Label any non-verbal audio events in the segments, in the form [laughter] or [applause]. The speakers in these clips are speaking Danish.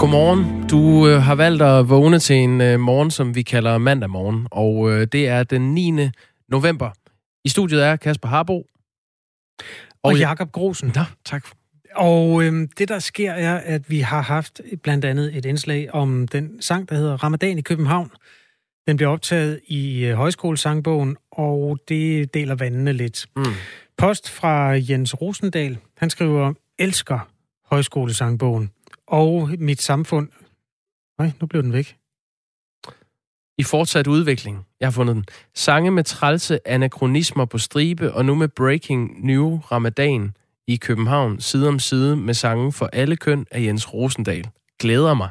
Godmorgen. Du øh, har valgt at vågne til en øh, morgen, som vi kalder mandag morgen, og øh, det er den 9. november. I studiet er Kasper Harbo. Og, og Jakob Grosen. Nå, tak. Og øh, det, der sker, er, at vi har haft blandt andet et indslag om den sang, der hedder Ramadan i København. Den bliver optaget i øh, højskolesangbogen, og det deler vandene lidt. Mm. Post fra Jens Rosendal. Han skriver, elsker højskolesangbogen og mit samfund. Nej, nu blev den væk. I fortsat udvikling. Jeg har fundet den. Sange med trælse anachronismer på stribe, og nu med Breaking New Ramadan i København, side om side med sange for alle køn af Jens Rosendal. Glæder mig.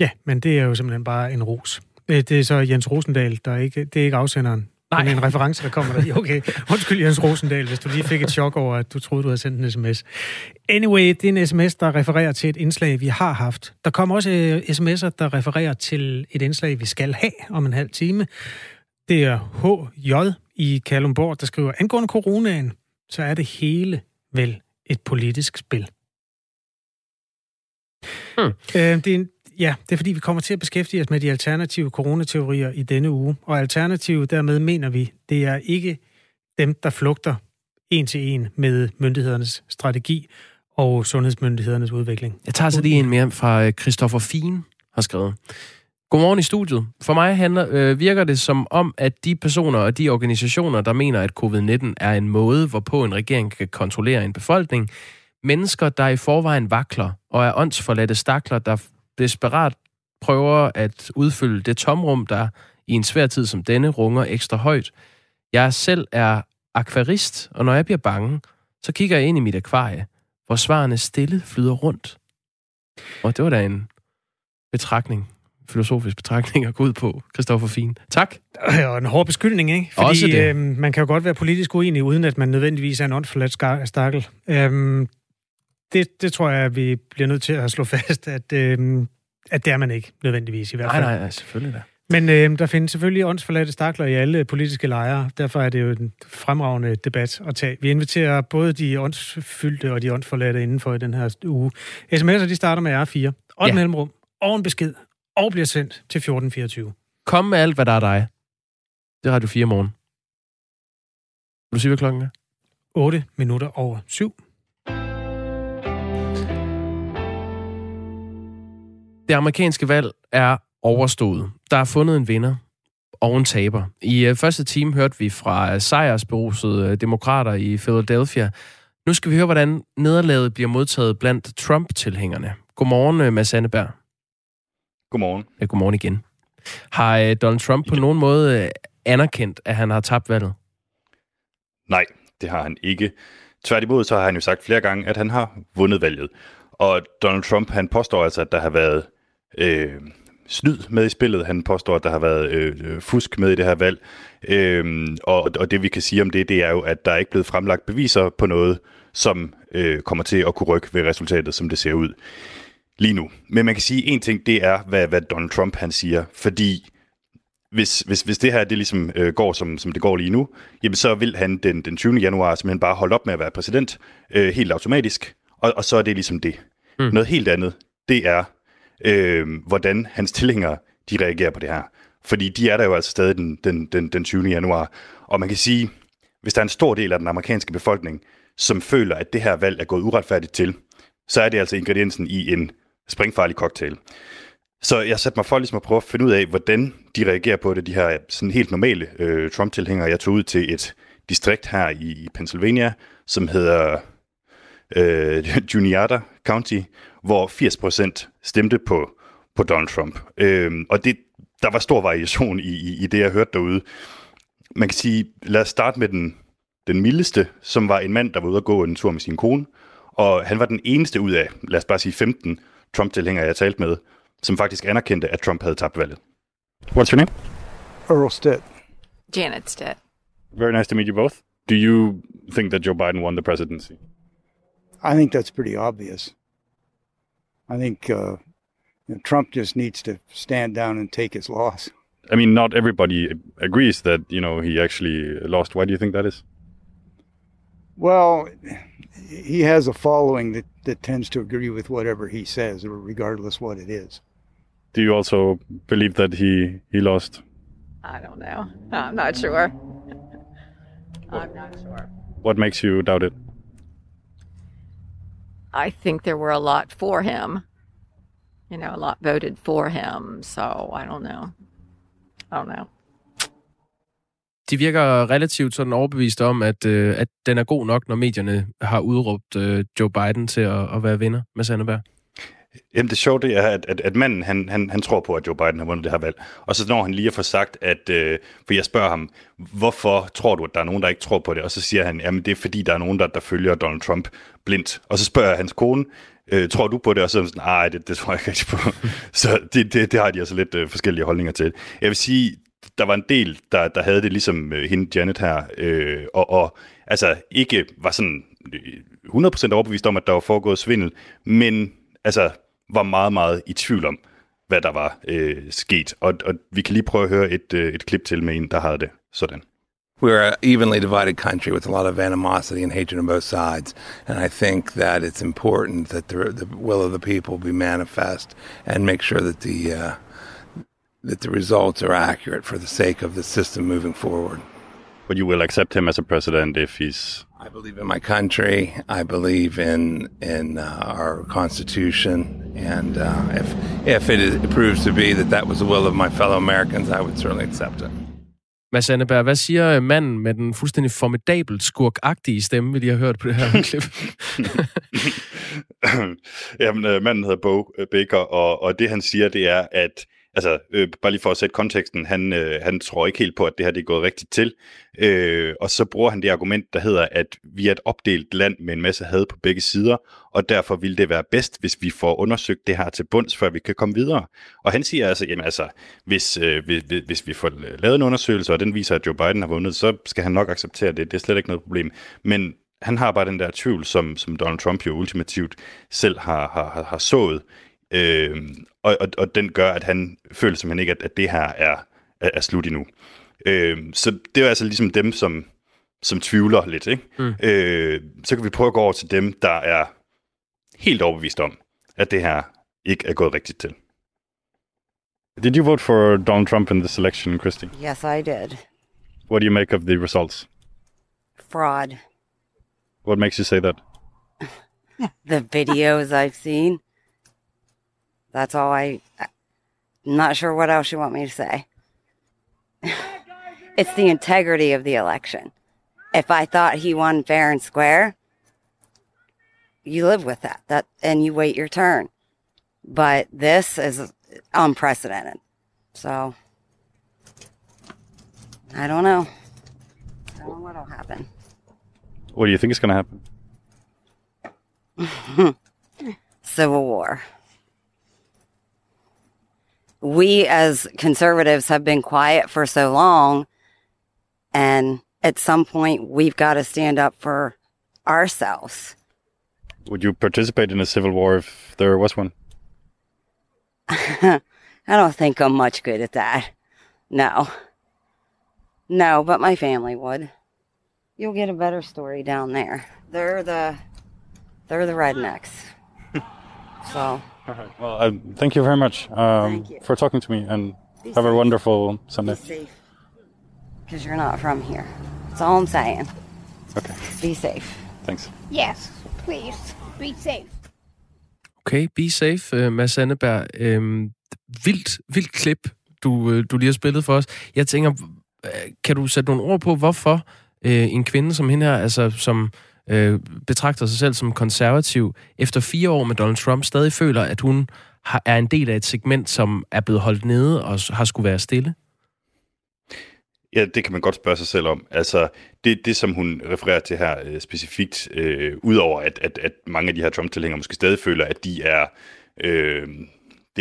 Ja, men det er jo simpelthen bare en ros. Det er så Jens Rosendal, der er ikke, det er ikke afsenderen. Nej. Er en reference, der kommer der. Okay, undskyld Jens Rosendal, hvis du lige fik et chok over, at du troede, du havde sendt en sms. Anyway, det er en sms, der refererer til et indslag, vi har haft. Der kommer også øh, sms'er, der refererer til et indslag, vi skal have om en halv time. Det er HJ i Kalumborg, der skriver, angående coronaen, så er det hele vel et politisk spil. Hmm. Øh, det er en, Ja, det er fordi, vi kommer til at beskæftige os med de alternative coronateorier i denne uge. Og alternative, dermed mener vi, det er ikke dem, der flugter en til en med myndighedernes strategi og sundhedsmyndighedernes udvikling. Jeg tager så lige en mere fra øh, Christoffer Fien har skrevet. Godmorgen i studiet. For mig handler, øh, virker det som om, at de personer og de organisationer, der mener, at covid-19 er en måde, hvorpå en regering kan kontrollere en befolkning, mennesker, der i forvejen vakler og er åndsforladte stakler, der desperat prøver at udfylde det tomrum, der i en svær tid som denne runger ekstra højt. Jeg selv er akvarist, og når jeg bliver bange, så kigger jeg ind i mit akvarie, hvor svarene stille flyder rundt. Og det var da en betragtning, filosofisk betragtning at gå ud på, Christoffer Fien. Tak. Og en hård beskyldning, ikke? Fordi Også det. Øh, man kan jo godt være politisk uenig, uden at man nødvendigvis er en åndsforladt stakkel. Øhm, det, det tror jeg, vi bliver nødt til at slå fast, at, øh, at det er man ikke nødvendigvis i hvert fald. Nej, nej, selvfølgelig da. Men øh, der findes selvfølgelig åndsforladte stakler i alle politiske lejre. Derfor er det jo en fremragende debat at tage. Vi inviterer både de åndsfyldte og de åndsforladte indenfor i den her uge. SMS'er, de starter med R4. Og ja. mellemrum. Og en besked. Og bliver sendt til 1424. Kom med alt, hvad der er dig. Det er Radio 4 morgen. Vil du sige, hvad klokken er? 8 minutter over 7. Det amerikanske valg er overstået. Der er fundet en vinder og en taber. I uh, første time hørte vi fra uh, sejrsberusede uh, demokrater i Philadelphia. Nu skal vi høre, hvordan nederlaget bliver modtaget blandt Trump-tilhængerne. Godmorgen, Mads Anneberg. Godmorgen. Ja, godmorgen igen. Har Donald Trump på nogen måde anerkendt, at han har tabt valget? Nej, det har han ikke. Tværtimod så har han jo sagt flere gange, at han har vundet valget. Og Donald Trump, han påstår altså, at der har været øh, snyd med i spillet. Han påstår, at der har været øh, øh, fusk med i det her valg. Øh, og, og det vi kan sige om det, det er jo, at der er ikke blevet fremlagt beviser på noget, som øh, kommer til at kunne rykke ved resultatet, som det ser ud lige nu. Men man kan sige, en ting, det er, hvad, hvad Donald Trump han siger, fordi hvis, hvis, hvis det her det ligesom øh, går, som, som det går lige nu, jamen så vil han den, den 20. januar simpelthen bare holde op med at være præsident øh, helt automatisk, og, og så er det ligesom det. Mm. Noget helt andet, det er, øh, hvordan hans tilhængere, de reagerer på det her. Fordi de er der jo altså stadig den, den, den, den 20. januar. Og man kan sige, hvis der er en stor del af den amerikanske befolkning, som føler, at det her valg er gået uretfærdigt til, så er det altså ingrediensen i en springfarlig cocktail. Så jeg satte mig for ligesom at prøve at finde ud af, hvordan de reagerer på det, de her sådan helt normale øh, Trump-tilhængere. Jeg tog ud til et distrikt her i, i Pennsylvania, som hedder øh, [laughs] Juniata County, hvor 80% stemte på, på Donald Trump. Øh, og det, der var stor variation i, i, i det, jeg hørte derude. Man kan sige, lad os starte med den, den mildeste, som var en mand, der var ude at gå en tur med sin kone. Og han var den eneste ud af, lad os bare sige 15 Trump-tilhængere, jeg talte med, som faktisk anerkendte, at Trump havde tabt valget. What's your name? Earl Stitt. Janet Stitt. Very nice to meet you both. Do you think that Joe Biden won the presidency? I think that's pretty obvious. I think uh, you know, Trump just needs to stand down and take his loss. I mean, not everybody agrees that you know he actually lost. Why do you think that is? Well, he has a following that, that tends to agree with whatever he says, regardless what it is. Do you also believe that he he lost? I don't know. I'm not sure. [laughs] I'm not sure. What makes you doubt it? I think there were a lot for him. You know, a lot voted for him. So I don't know. I don't know. de virker relativt sådan overbevist om, at, øh, at den er god nok, når medierne har udråbt øh, Joe Biden til at, at være vinder med Sandberg. Jamen det sjove det er, at, at, at manden han, han, han tror på, at Joe Biden har vundet det her valg. Og så når han lige at få sagt, at, øh, for jeg spørger ham, hvorfor tror du, at der er nogen, der ikke tror på det? Og så siger han, jamen det er fordi, der er nogen, der, der følger Donald Trump blindt. Og så spørger jeg hans kone, øh, tror du på det? Og så er sådan, nej, det, det tror jeg ikke rigtig på. [laughs] så det, det, det har de altså lidt øh, forskellige holdninger til. Jeg vil sige, der var en del, der, der havde det ligesom øh, hende Janet her, øh, og, og altså ikke var sådan øh, 100% overbevist om, at der var foregået svindel, men altså var meget, meget i tvivl om, hvad der var øh, sket. Og, og vi kan lige prøve at høre et, øh, et klip til med en, der havde det sådan. We're an evenly divided country with a lot of animosity and hatred on both sides. And I think that it's important that the, the will of the people be manifest and make sure that the uh, that the results are accurate for the sake of the system moving forward. But you will accept him as a president if he's. I believe in my country. I believe in in uh, our constitution, and uh, if if it, is, it proves to be that that was the will of my fellow Americans, I would certainly accept it. Mads Anneberg, hvad siger manden med den fuldstændig formidabelt skurkagtige stemme, vi lige har hørt på det her [laughs] klip? Jamen, øh, manden hedder Bo Baker, og, og det han siger, det er, at altså, øh, bare lige for at sætte konteksten, han, øh, han tror ikke helt på, at det her det er gået rigtigt til. Øh, og så bruger han det argument, der hedder, at vi er et opdelt land med en masse had på begge sider, og derfor vil det være bedst, hvis vi får undersøgt det her til bunds, før vi kan komme videre. Og han siger altså, jamen altså, hvis, øh, hvis, hvis vi får lavet en undersøgelse, og den viser, at Joe Biden har vundet, så skal han nok acceptere det. Det er slet ikke noget problem. Men han har bare den der tvivl, som, som Donald Trump jo ultimativt selv har, har, har sået Øh, og, og, og den gør, at han føler simpelthen ikke, at, at det her er, er, er slut endnu. Øh, så det er altså ligesom dem, som, som tvivler lidt. Ikke? Mm. Øh, så kan vi prøve at gå over til dem, der er helt overbevist om, at det her ikke er gået rigtigt til. Did you vote for Donald Trump in this election, Christy? Yes, I did. What do you make of the results? Fraud. What makes you say that? [laughs] The videos I've seen. That's all I. I'm not sure what else you want me to say. [laughs] it's the integrity of the election. If I thought he won fair and square, you live with that. That and you wait your turn. But this is unprecedented. So I don't know. I don't know what'll happen. What do you think is going to happen? [laughs] Civil war we as conservatives have been quiet for so long. And at some point, we've got to stand up for ourselves. Would you participate in a civil war if there was one? [laughs] I don't think I'm much good at that. No. No, but my family would. You'll get a better story down there. They're the they're the rednecks. [laughs] so right. Well, uh, thank you very much um, you. for talking to me, and Be have safe. a wonderful Sunday. Be safe, because you're not from here. That's all I'm saying. Okay. Be safe. Thanks. Yes, please. Be safe. Okay, be safe, uh, Mads Anneberg. Um, vildt, vildt klip, du, uh, du lige har spillet for os. Jeg tænker, uh, kan du sætte nogle ord på, hvorfor uh, en kvinde som hende her, altså som øh, betragter sig selv som konservativ, efter fire år med Donald Trump stadig føler, at hun har, er en del af et segment, som er blevet holdt nede og har skulle være stille? Ja, det kan man godt spørge sig selv om. Altså, det, det som hun refererer til her øh, specifikt, øh, udover at, at, at mange af de her Trump-tilhængere måske stadig føler, at de er... Øh,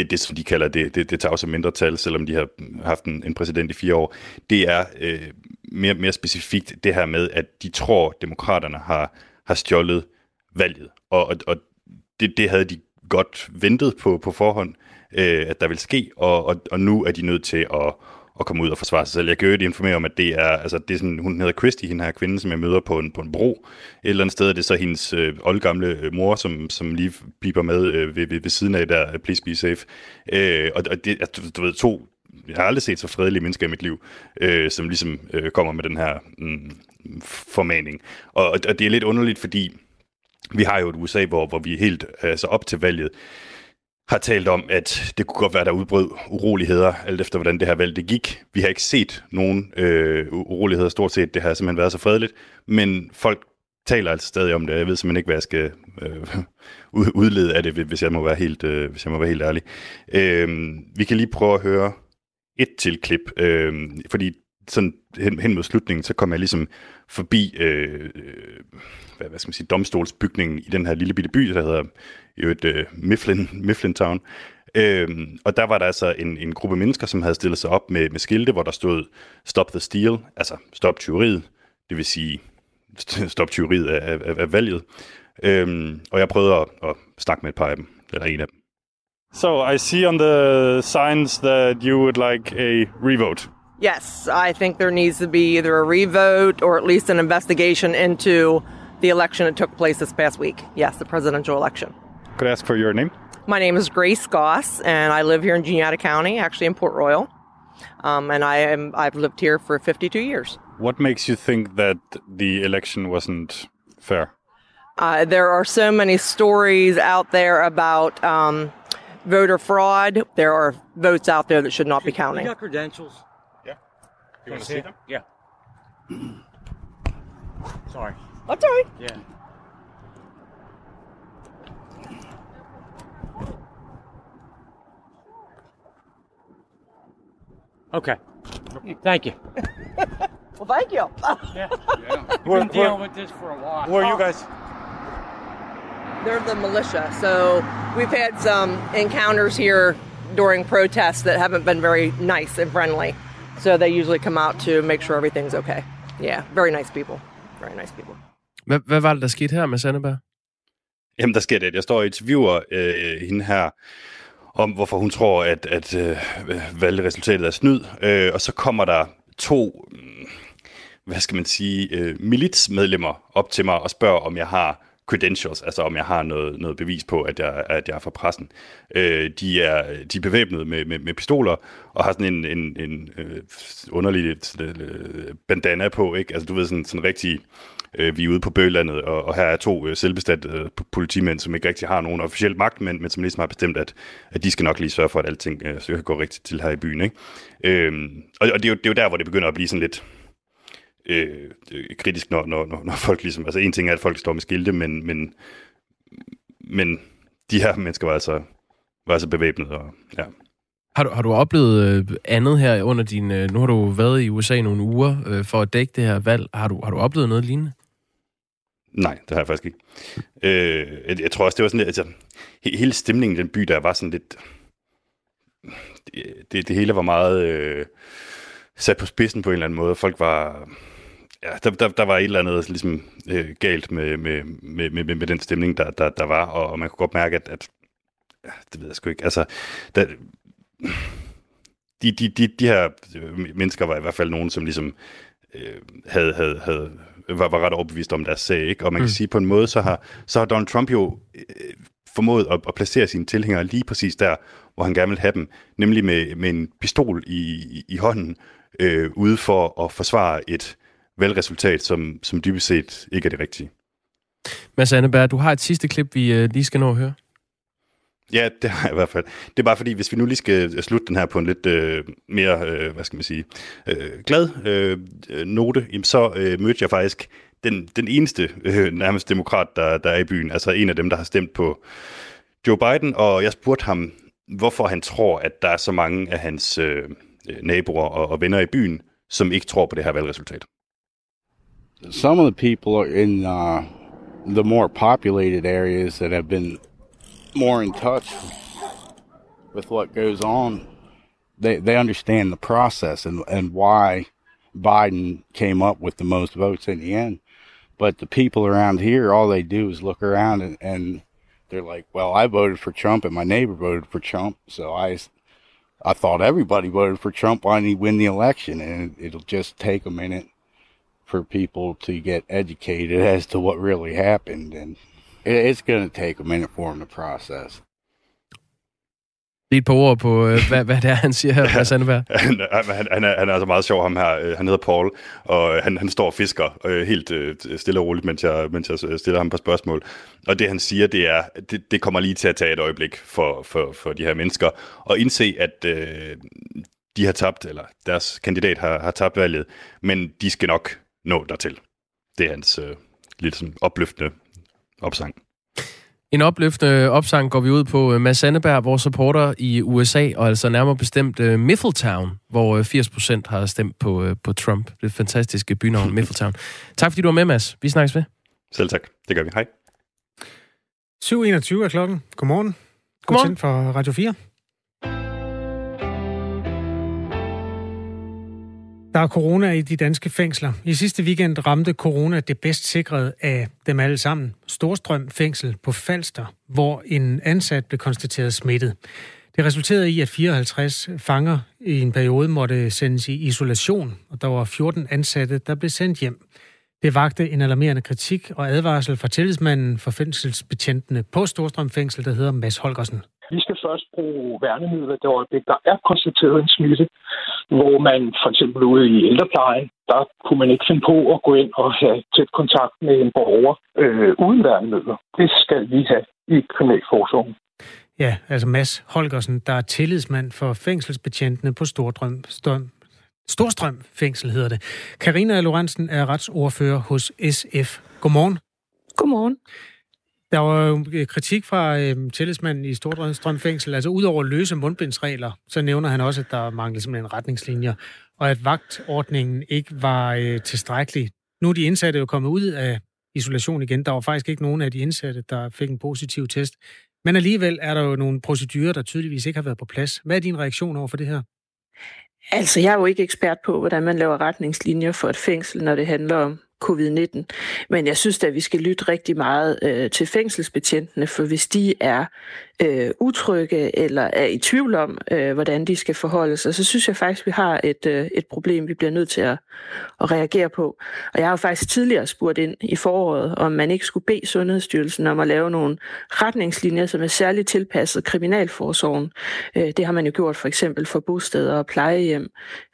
det det, som de kalder det, det, det tager mindretal, selvom de har haft en, en præsident i fire år. Det er øh, mere, mere specifikt det her med, at de tror, demokraterne har, har stjålet valget. Og, og, og det, det havde de godt ventet på på forhånd, øh, at der vil ske, og, og, og nu er de nødt til at, at komme ud og forsvare sig selv. Jeg kan jo ikke informere om, at det er, altså det er sådan, hun hedder Christy, hende her kvinde, som jeg møder på en, på en bro. Et eller andet sted, det er så hendes øh, oldgamle øh, mor, som, som lige piper med øh, ved, ved, ved, siden af der, øh, please be safe. Øh, og, og det, du, du ved, to jeg har aldrig set så fredelige mennesker i mit liv, øh, som ligesom øh, kommer med den her mm, formaning. Og, og det er lidt underligt, fordi vi har jo et USA, hvor, hvor vi helt altså op til valget har talt om, at det kunne godt være, der udbrød uroligheder, alt efter hvordan det her valg det gik. Vi har ikke set nogen øh, uroligheder stort set. Det har simpelthen været så fredeligt. Men folk taler altså stadig om det. Jeg ved simpelthen ikke, hvad jeg skal øh, udlede af det, hvis jeg må være helt, øh, hvis jeg må være helt ærlig. Øh, vi kan lige prøve at høre et til klip, øh, fordi sådan hen, hen mod slutningen, så kom jeg ligesom forbi øh, øh, hvad, hvad skal man sige, domstolsbygningen i den her lille bitte by, der hedder jo et øh, Mifflin, Mifflin Town. Øhm, og der var der altså en, en gruppe mennesker, som havde stillet sig op med, med skilte, hvor der stod Stop the Steal, altså stop tyveriet, det vil sige [laughs] stop tyveriet af, af, af valget. Øhm, og jeg prøvede at, at snakke med et par af dem, eller en af dem. So I see on the signs that you would like a revote. Yes, I think there needs to be either a revote or at least an investigation into the election that took place this past week. Yes, the presidential election. Could I ask for your name? My name is Grace Goss, and I live here in Juniata County, actually in Port Royal. Um, and I am I've lived here for 52 years. What makes you think that the election wasn't fair? Uh, there are so many stories out there about um, voter fraud. There are votes out there that should not be counting. You got credentials? Yeah. You want to see them? Yeah. [clears throat] Sorry. That's all right. Yeah. Okay. Thank you. [laughs] Well, thank you. Yeah. [laughs] Where- We've been dealing with this for a while. Who are you guys? They're the militia, so we've had some encounters here during protests that haven't been very nice and friendly. So they usually come out to make sure everything's okay. Yeah, very nice people. Very nice people. Hvad, hvad var det, der skete her med Sandeberg? Jamen, der sker det, jeg står og interviewer øh, hende her, om hvorfor hun tror, at, at øh, valgresultatet er snyd. Øh, og så kommer der to, mm, hvad skal man sige, øh, militsmedlemmer op til mig og spørger, om jeg har credentials, altså om jeg har noget, noget bevis på, at jeg, at jeg er fra pressen. Øh, de, er, de er bevæbnet med, med, med pistoler og har sådan en, en, en øh, underlig øh, bandana på, ikke? Altså du ved, sådan, sådan rigtig øh, vi er ude på bøllandet, og, og her er to øh, selvbestemte øh, politimænd, som ikke rigtig har nogen officiel magt, men, men som ligesom har bestemt, at, at de skal nok lige sørge for, at alting øh, går rigtigt til her i byen. Ikke? Øh, og og det, er jo, det er jo der, hvor det begynder at blive sådan lidt øh, kritisk, når, når, når, folk ligesom... Altså en ting er, at folk står med skilte, men, men, men de her mennesker var altså, var altså bevæbnet, og ja. Har du, har du oplevet øh, andet her under din... Øh, nu har du været i USA nogle uger øh, for at dække det her valg. Har du, har du oplevet noget lignende? Nej, det har jeg faktisk ikke. Øh, jeg, jeg tror også, det var sådan lidt, altså, he, hele stemningen i den by, der var sådan lidt, det, det, det hele var meget øh, sat på spidsen på en eller anden måde. Folk var, ja, der, der, der var et eller andet ligesom øh, galt med, med, med, med, med den stemning, der, der, der var, og, og man kunne godt mærke, at, at ja, det ved jeg sgu ikke, altså, der, de, de, de, de her mennesker var i hvert fald nogen, som ligesom øh, havde, havde, havde, var, var ret overbevist om deres sag. Ikke? Og man kan mm. sige, på en måde, så har, så har Donald Trump jo øh, formået at, at placere sine tilhængere lige præcis der, hvor han gerne vil have dem, nemlig med, med en pistol i, i, i hånden, øh, ude for at forsvare et valgresultat, som, som dybest set ikke er det rigtige. Mads Anneberg, du har et sidste klip, vi øh, lige skal nå at høre. Ja, det har jeg i hvert fald. Det er bare fordi, hvis vi nu lige skal slutte den her på en lidt øh, mere, øh, hvad skal man sige, øh, glad øh, note, jamen så øh, mødte jeg faktisk den, den eneste øh, nærmest demokrat, der, der er i byen. Altså en af dem, der har stemt på Joe Biden, og jeg spurgte ham, hvorfor han tror, at der er så mange af hans øh, naboer og, og venner i byen, som ikke tror på det her valgresultat. Some of the people in uh, the more populated areas that have been more in touch with what goes on, they they understand the process and and why Biden came up with the most votes in the end. But the people around here, all they do is look around and, and they're like, "Well, I voted for Trump, and my neighbor voted for Trump, so I I thought everybody voted for Trump. Why didn't he win the election? And it'll just take a minute for people to get educated as to what really happened. And it's going to take a minute for them to process. Lige et par ord på, øh, [laughs] hvad, hvad det er, han siger her, Sandberg. [laughs] han, han, han, er, han er altså meget sjov, ham her. Øh, han hedder Paul, og han, han står og fisker øh, helt øh, stille og roligt, mens jeg, mens jeg stiller ham på spørgsmål. Og det, han siger, det er, det, det kommer lige til at tage et øjeblik for, for, for de her mennesker, og indse, at øh, de har tabt, eller deres kandidat har, har tabt valget, men de skal nok nå dertil. Det er hans øh, lidt sådan opløftende opsang. En opløftende opsang går vi ud på øh, Mads Sandeberg, vores supporter i USA, og altså nærmere bestemt uh, Miffletown, hvor 80% øh, har stemt på, uh, på Trump. Det fantastiske bynavn Miffletown. Tak fordi du var med, Mads. Vi snakkes ved. Selv tak. Det gør vi. Hej. 7.21 er klokken. Godmorgen. Godmorgen. for Radio 4. Der er corona i de danske fængsler. I sidste weekend ramte corona det bedst sikrede af dem alle sammen. Storstrøm fængsel på Falster, hvor en ansat blev konstateret smittet. Det resulterede i, at 54 fanger i en periode måtte sendes i isolation, og der var 14 ansatte, der blev sendt hjem. Det vagte en alarmerende kritik og advarsel fra tillidsmanden for fængselsbetjentene på Storstrøm Fængsel, der hedder Mads Holgersen. Vi skal først bruge værnemidler det øjeblik, der er konstateret en smitte, hvor man for eksempel ude i ældreplejen, der kunne man ikke finde på at gå ind og have tæt kontakt med en borger øh, uden værnemidler. Det skal vi have i kriminalforsorgen. Ja, altså Mads Holgersen, der er tillidsmand for fængselsbetjentene på Stordrøm, Storm, Storstrøm Fængsel hedder det. Karina Lorentzen er retsordfører hos SF. Godmorgen. Godmorgen. Der var jo øh, kritik fra øh, tillidsmanden i Storstrøm Fængsel. Altså udover løse mundbindsregler, så nævner han også, at der manglede simpelthen retningslinjer, og at vagtordningen ikke var øh, tilstrækkelig. Nu er de indsatte jo kommet ud af isolation igen. Der var faktisk ikke nogen af de indsatte, der fik en positiv test. Men alligevel er der jo nogle procedurer, der tydeligvis ikke har været på plads. Hvad er din reaktion over for det her? Altså, jeg er jo ikke ekspert på, hvordan man laver retningslinjer for et fængsel, når det handler om covid-19. Men jeg synes at vi skal lytte rigtig meget øh, til fængselsbetjentene, for hvis de er øh, utrygge eller er i tvivl om, øh, hvordan de skal forholde sig, så synes jeg faktisk, at vi har et, øh, et problem, vi bliver nødt til at, at reagere på. Og jeg har jo faktisk tidligere spurgt ind i foråret, om man ikke skulle bede Sundhedsstyrelsen om at lave nogle retningslinjer, som er særligt tilpasset kriminalforsorgen. Øh, det har man jo gjort for eksempel for bosteder og plejehjem.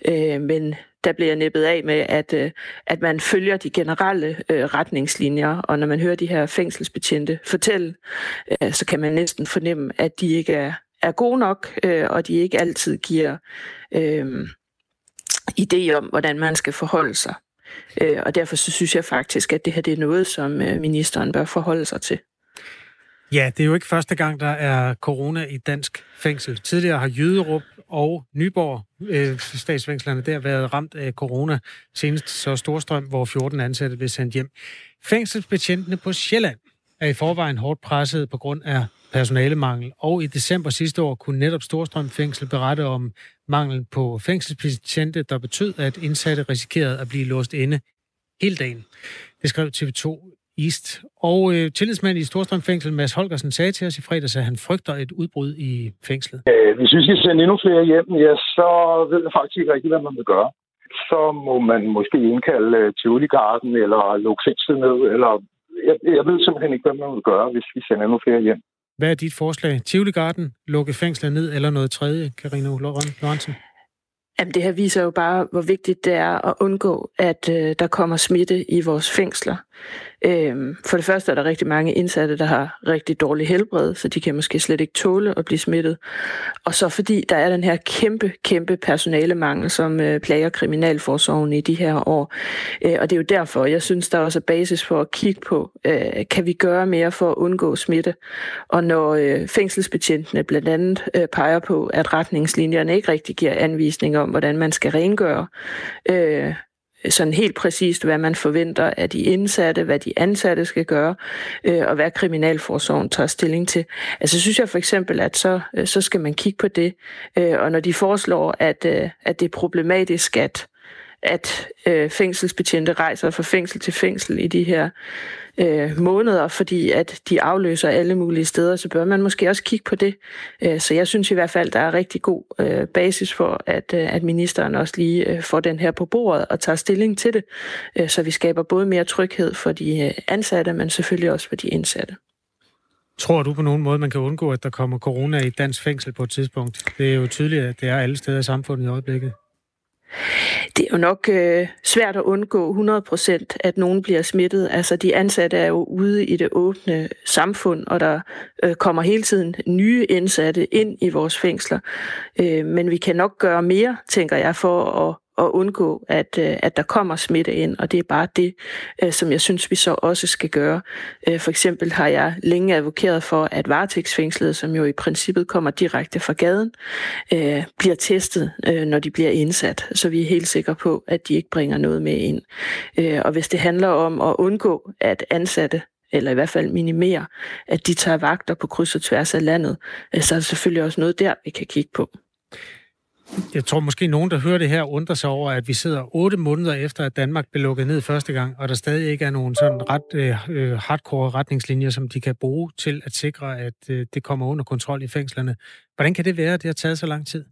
Øh, men der bliver nippet af med, at, øh, at man følger de generelle øh, retningslinjer, og når man hører de her fængselsbetjente fortælle, øh, så kan man næsten fornemme, at de ikke er, er gode nok, øh, og de ikke altid giver øh, idé om, hvordan man skal forholde sig. Øh, og derfor så synes jeg faktisk, at det her det er noget, som øh, ministeren bør forholde sig til. Ja, det er jo ikke første gang, der er corona i dansk fængsel. Tidligere har Jyderup og Nyborg, øh, statsfængslerne, der været ramt af corona. Senest så Storstrøm, hvor 14 ansatte blev sendt hjem. Fængselsbetjentene på Sjælland er i forvejen hårdt presset på grund af personalemangel, og i december sidste år kunne netop Storstrøm Fængsel berette om manglen på fængselsbetjente, der betød, at indsatte risikerede at blive låst inde hele dagen. Det skrev TV2 East. Og øh, tillidsmand i Storstrøm Fængsel, Mads Holgersen, sagde til os i fredags, at han frygter et udbrud i fængslet. Øh, hvis vi skal sende endnu flere hjem, ja, så ved jeg faktisk ikke rigtig, hvad man vil gøre. Så må man måske indkalde øh, Tivoli Garden eller lukke fængslet ned, eller jeg, jeg ved simpelthen ikke, hvad man vil gøre, hvis vi sender endnu flere hjem. Hvad er dit forslag? Tivoli Garden, lukke fængslet ned, eller noget tredje, Karina Lorentzen? Jamen, det her viser jo bare, hvor vigtigt det er at undgå, at øh, der kommer smitte i vores fængsler. Øhm, for det første er der rigtig mange indsatte, der har rigtig dårlig helbred, så de kan måske slet ikke tåle at blive smittet. Og så fordi der er den her kæmpe, kæmpe personalemangel, som øh, plager kriminalforsorgen i de her år. Øh, og det er jo derfor, jeg synes, der er også er basis for at kigge på, øh, kan vi gøre mere for at undgå smitte? Og når øh, fængselsbetjentene blandt andet øh, peger på, at retningslinjerne ikke rigtig giver anvisning om, hvordan man skal rengøre øh, sådan helt præcist, hvad man forventer af de indsatte, hvad de ansatte skal gøre, øh, og hvad kriminalforsorgen tager stilling til. Altså synes jeg for eksempel, at så, øh, så skal man kigge på det, øh, og når de foreslår, at, øh, at det er problematisk, at at øh, fængselsbetjente rejser fra fængsel til fængsel i de her øh, måneder, fordi at de afløser alle mulige steder, så bør man måske også kigge på det. Øh, så jeg synes i hvert fald, der er rigtig god øh, basis for, at, øh, at ministeren også lige øh, får den her på bordet og tager stilling til det, øh, så vi skaber både mere tryghed for de øh, ansatte, men selvfølgelig også for de indsatte. Tror du på nogen måde, man kan undgå, at der kommer corona i et dansk fængsel på et tidspunkt? Det er jo tydeligt, at det er alle steder i samfundet i øjeblikket. Det er jo nok øh, svært at undgå 100% at nogen bliver smittet. Altså de ansatte er jo ude i det åbne samfund, og der øh, kommer hele tiden nye indsatte ind i vores fængsler. Øh, men vi kan nok gøre mere, tænker jeg, for at at undgå, at, øh, at der kommer smitte ind, og det er bare det, øh, som jeg synes, vi så også skal gøre. Øh, for eksempel har jeg længe advokeret for, at varetægtsfængslede, som jo i princippet kommer direkte fra gaden, bliver testet, når de bliver indsat, så vi er helt sikre på, at de ikke bringer noget med ind. Og hvis det handler om at undgå, at ansatte eller i hvert fald minimere, at de tager vagter på kryds og tværs af landet, så er der selvfølgelig også noget der, vi kan kigge på. Jeg tror måske nogen, der hører det her, undrer sig over, at vi sidder otte måneder efter, at Danmark blev lukket ned første gang, og der stadig ikke er nogen sådan ret øh, øh, hardcore retningslinjer, som de kan bruge til at sikre, at øh, det kommer under kontrol i fængslerne. Hvordan kan det være, at det har taget så lang tid?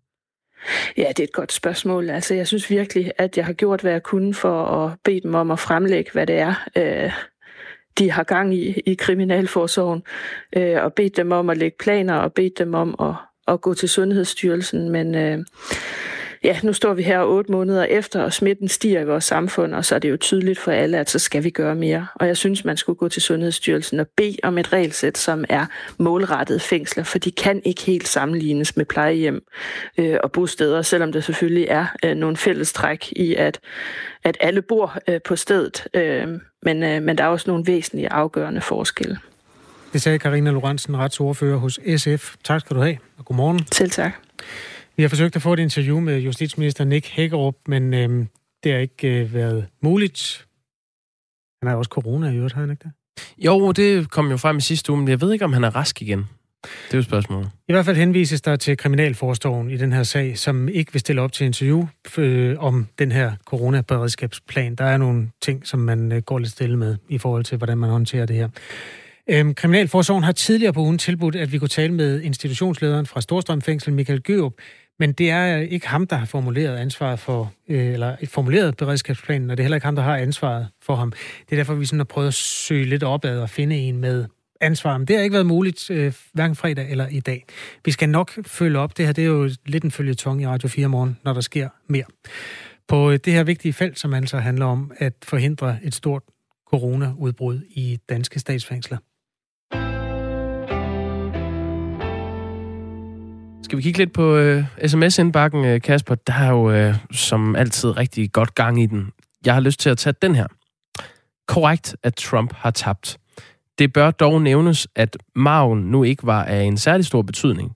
Ja, det er et godt spørgsmål. Altså, jeg synes virkelig, at jeg har gjort, hvad jeg kunne for at bede dem om at fremlægge, hvad det er, øh, de har gang i i Kriminalforsorgen, øh, og bedt dem om at lægge planer, og bedt dem om at at gå til Sundhedsstyrelsen, men øh, ja, nu står vi her otte måneder efter, og smitten stiger i vores samfund, og så er det jo tydeligt for alle, at så skal vi gøre mere. Og jeg synes, man skulle gå til Sundhedsstyrelsen og bede om et regelsæt, som er målrettet fængsler, for de kan ikke helt sammenlignes med plejehjem øh, og bosteder, selvom der selvfølgelig er øh, nogle fællestræk i, at, at alle bor øh, på stedet, øh, men, øh, men der er også nogle væsentlige afgørende forskelle. Det sagde Karina Lorentzen, retsordfører hos SF. Tak skal du have, og godmorgen. Selv tak. Vi har forsøgt at få et interview med justitsminister Nick Hækkerup, men øhm, det har ikke øh, været muligt. Han har også corona i øvrigt, har han ikke det? Jo, det kom jo frem i sidste uge, men jeg ved ikke, om han er rask igen. Det er jo spørgsmålet. I hvert fald henvises der til Kriminalforsorgen i den her sag, som ikke vil stille op til interview øh, om den her coronaberedskabsplan. Der er nogle ting, som man øh, går lidt stille med i forhold til, hvordan man håndterer det her. Øhm, Kriminalforsorgen har tidligere på ugen tilbudt, at vi kunne tale med institutionslederen fra Storstrømfængsel, Michael Gørup, men det er ikke ham, der har formuleret ansvaret for, øh, eller formuleret beredskabsplanen, og det er heller ikke ham, der har ansvaret for ham. Det er derfor, vi sådan har prøvet at søge lidt opad og finde en med ansvar. Men det har ikke været muligt, øh, hverken fredag eller i dag. Vi skal nok følge op. Det her det er jo lidt en følgetong i Radio 4 morgen, når der sker mere. På øh, det her vigtige felt, som altså handler om at forhindre et stort coronaudbrud i danske statsfængsler. Skal vi kigge lidt på øh, sms-indbakken, øh, Kasper? Der er jo øh, som altid rigtig godt gang i den. Jeg har lyst til at tage den her. Korrekt, at Trump har tabt. Det bør dog nævnes, at maven nu ikke var af en særlig stor betydning.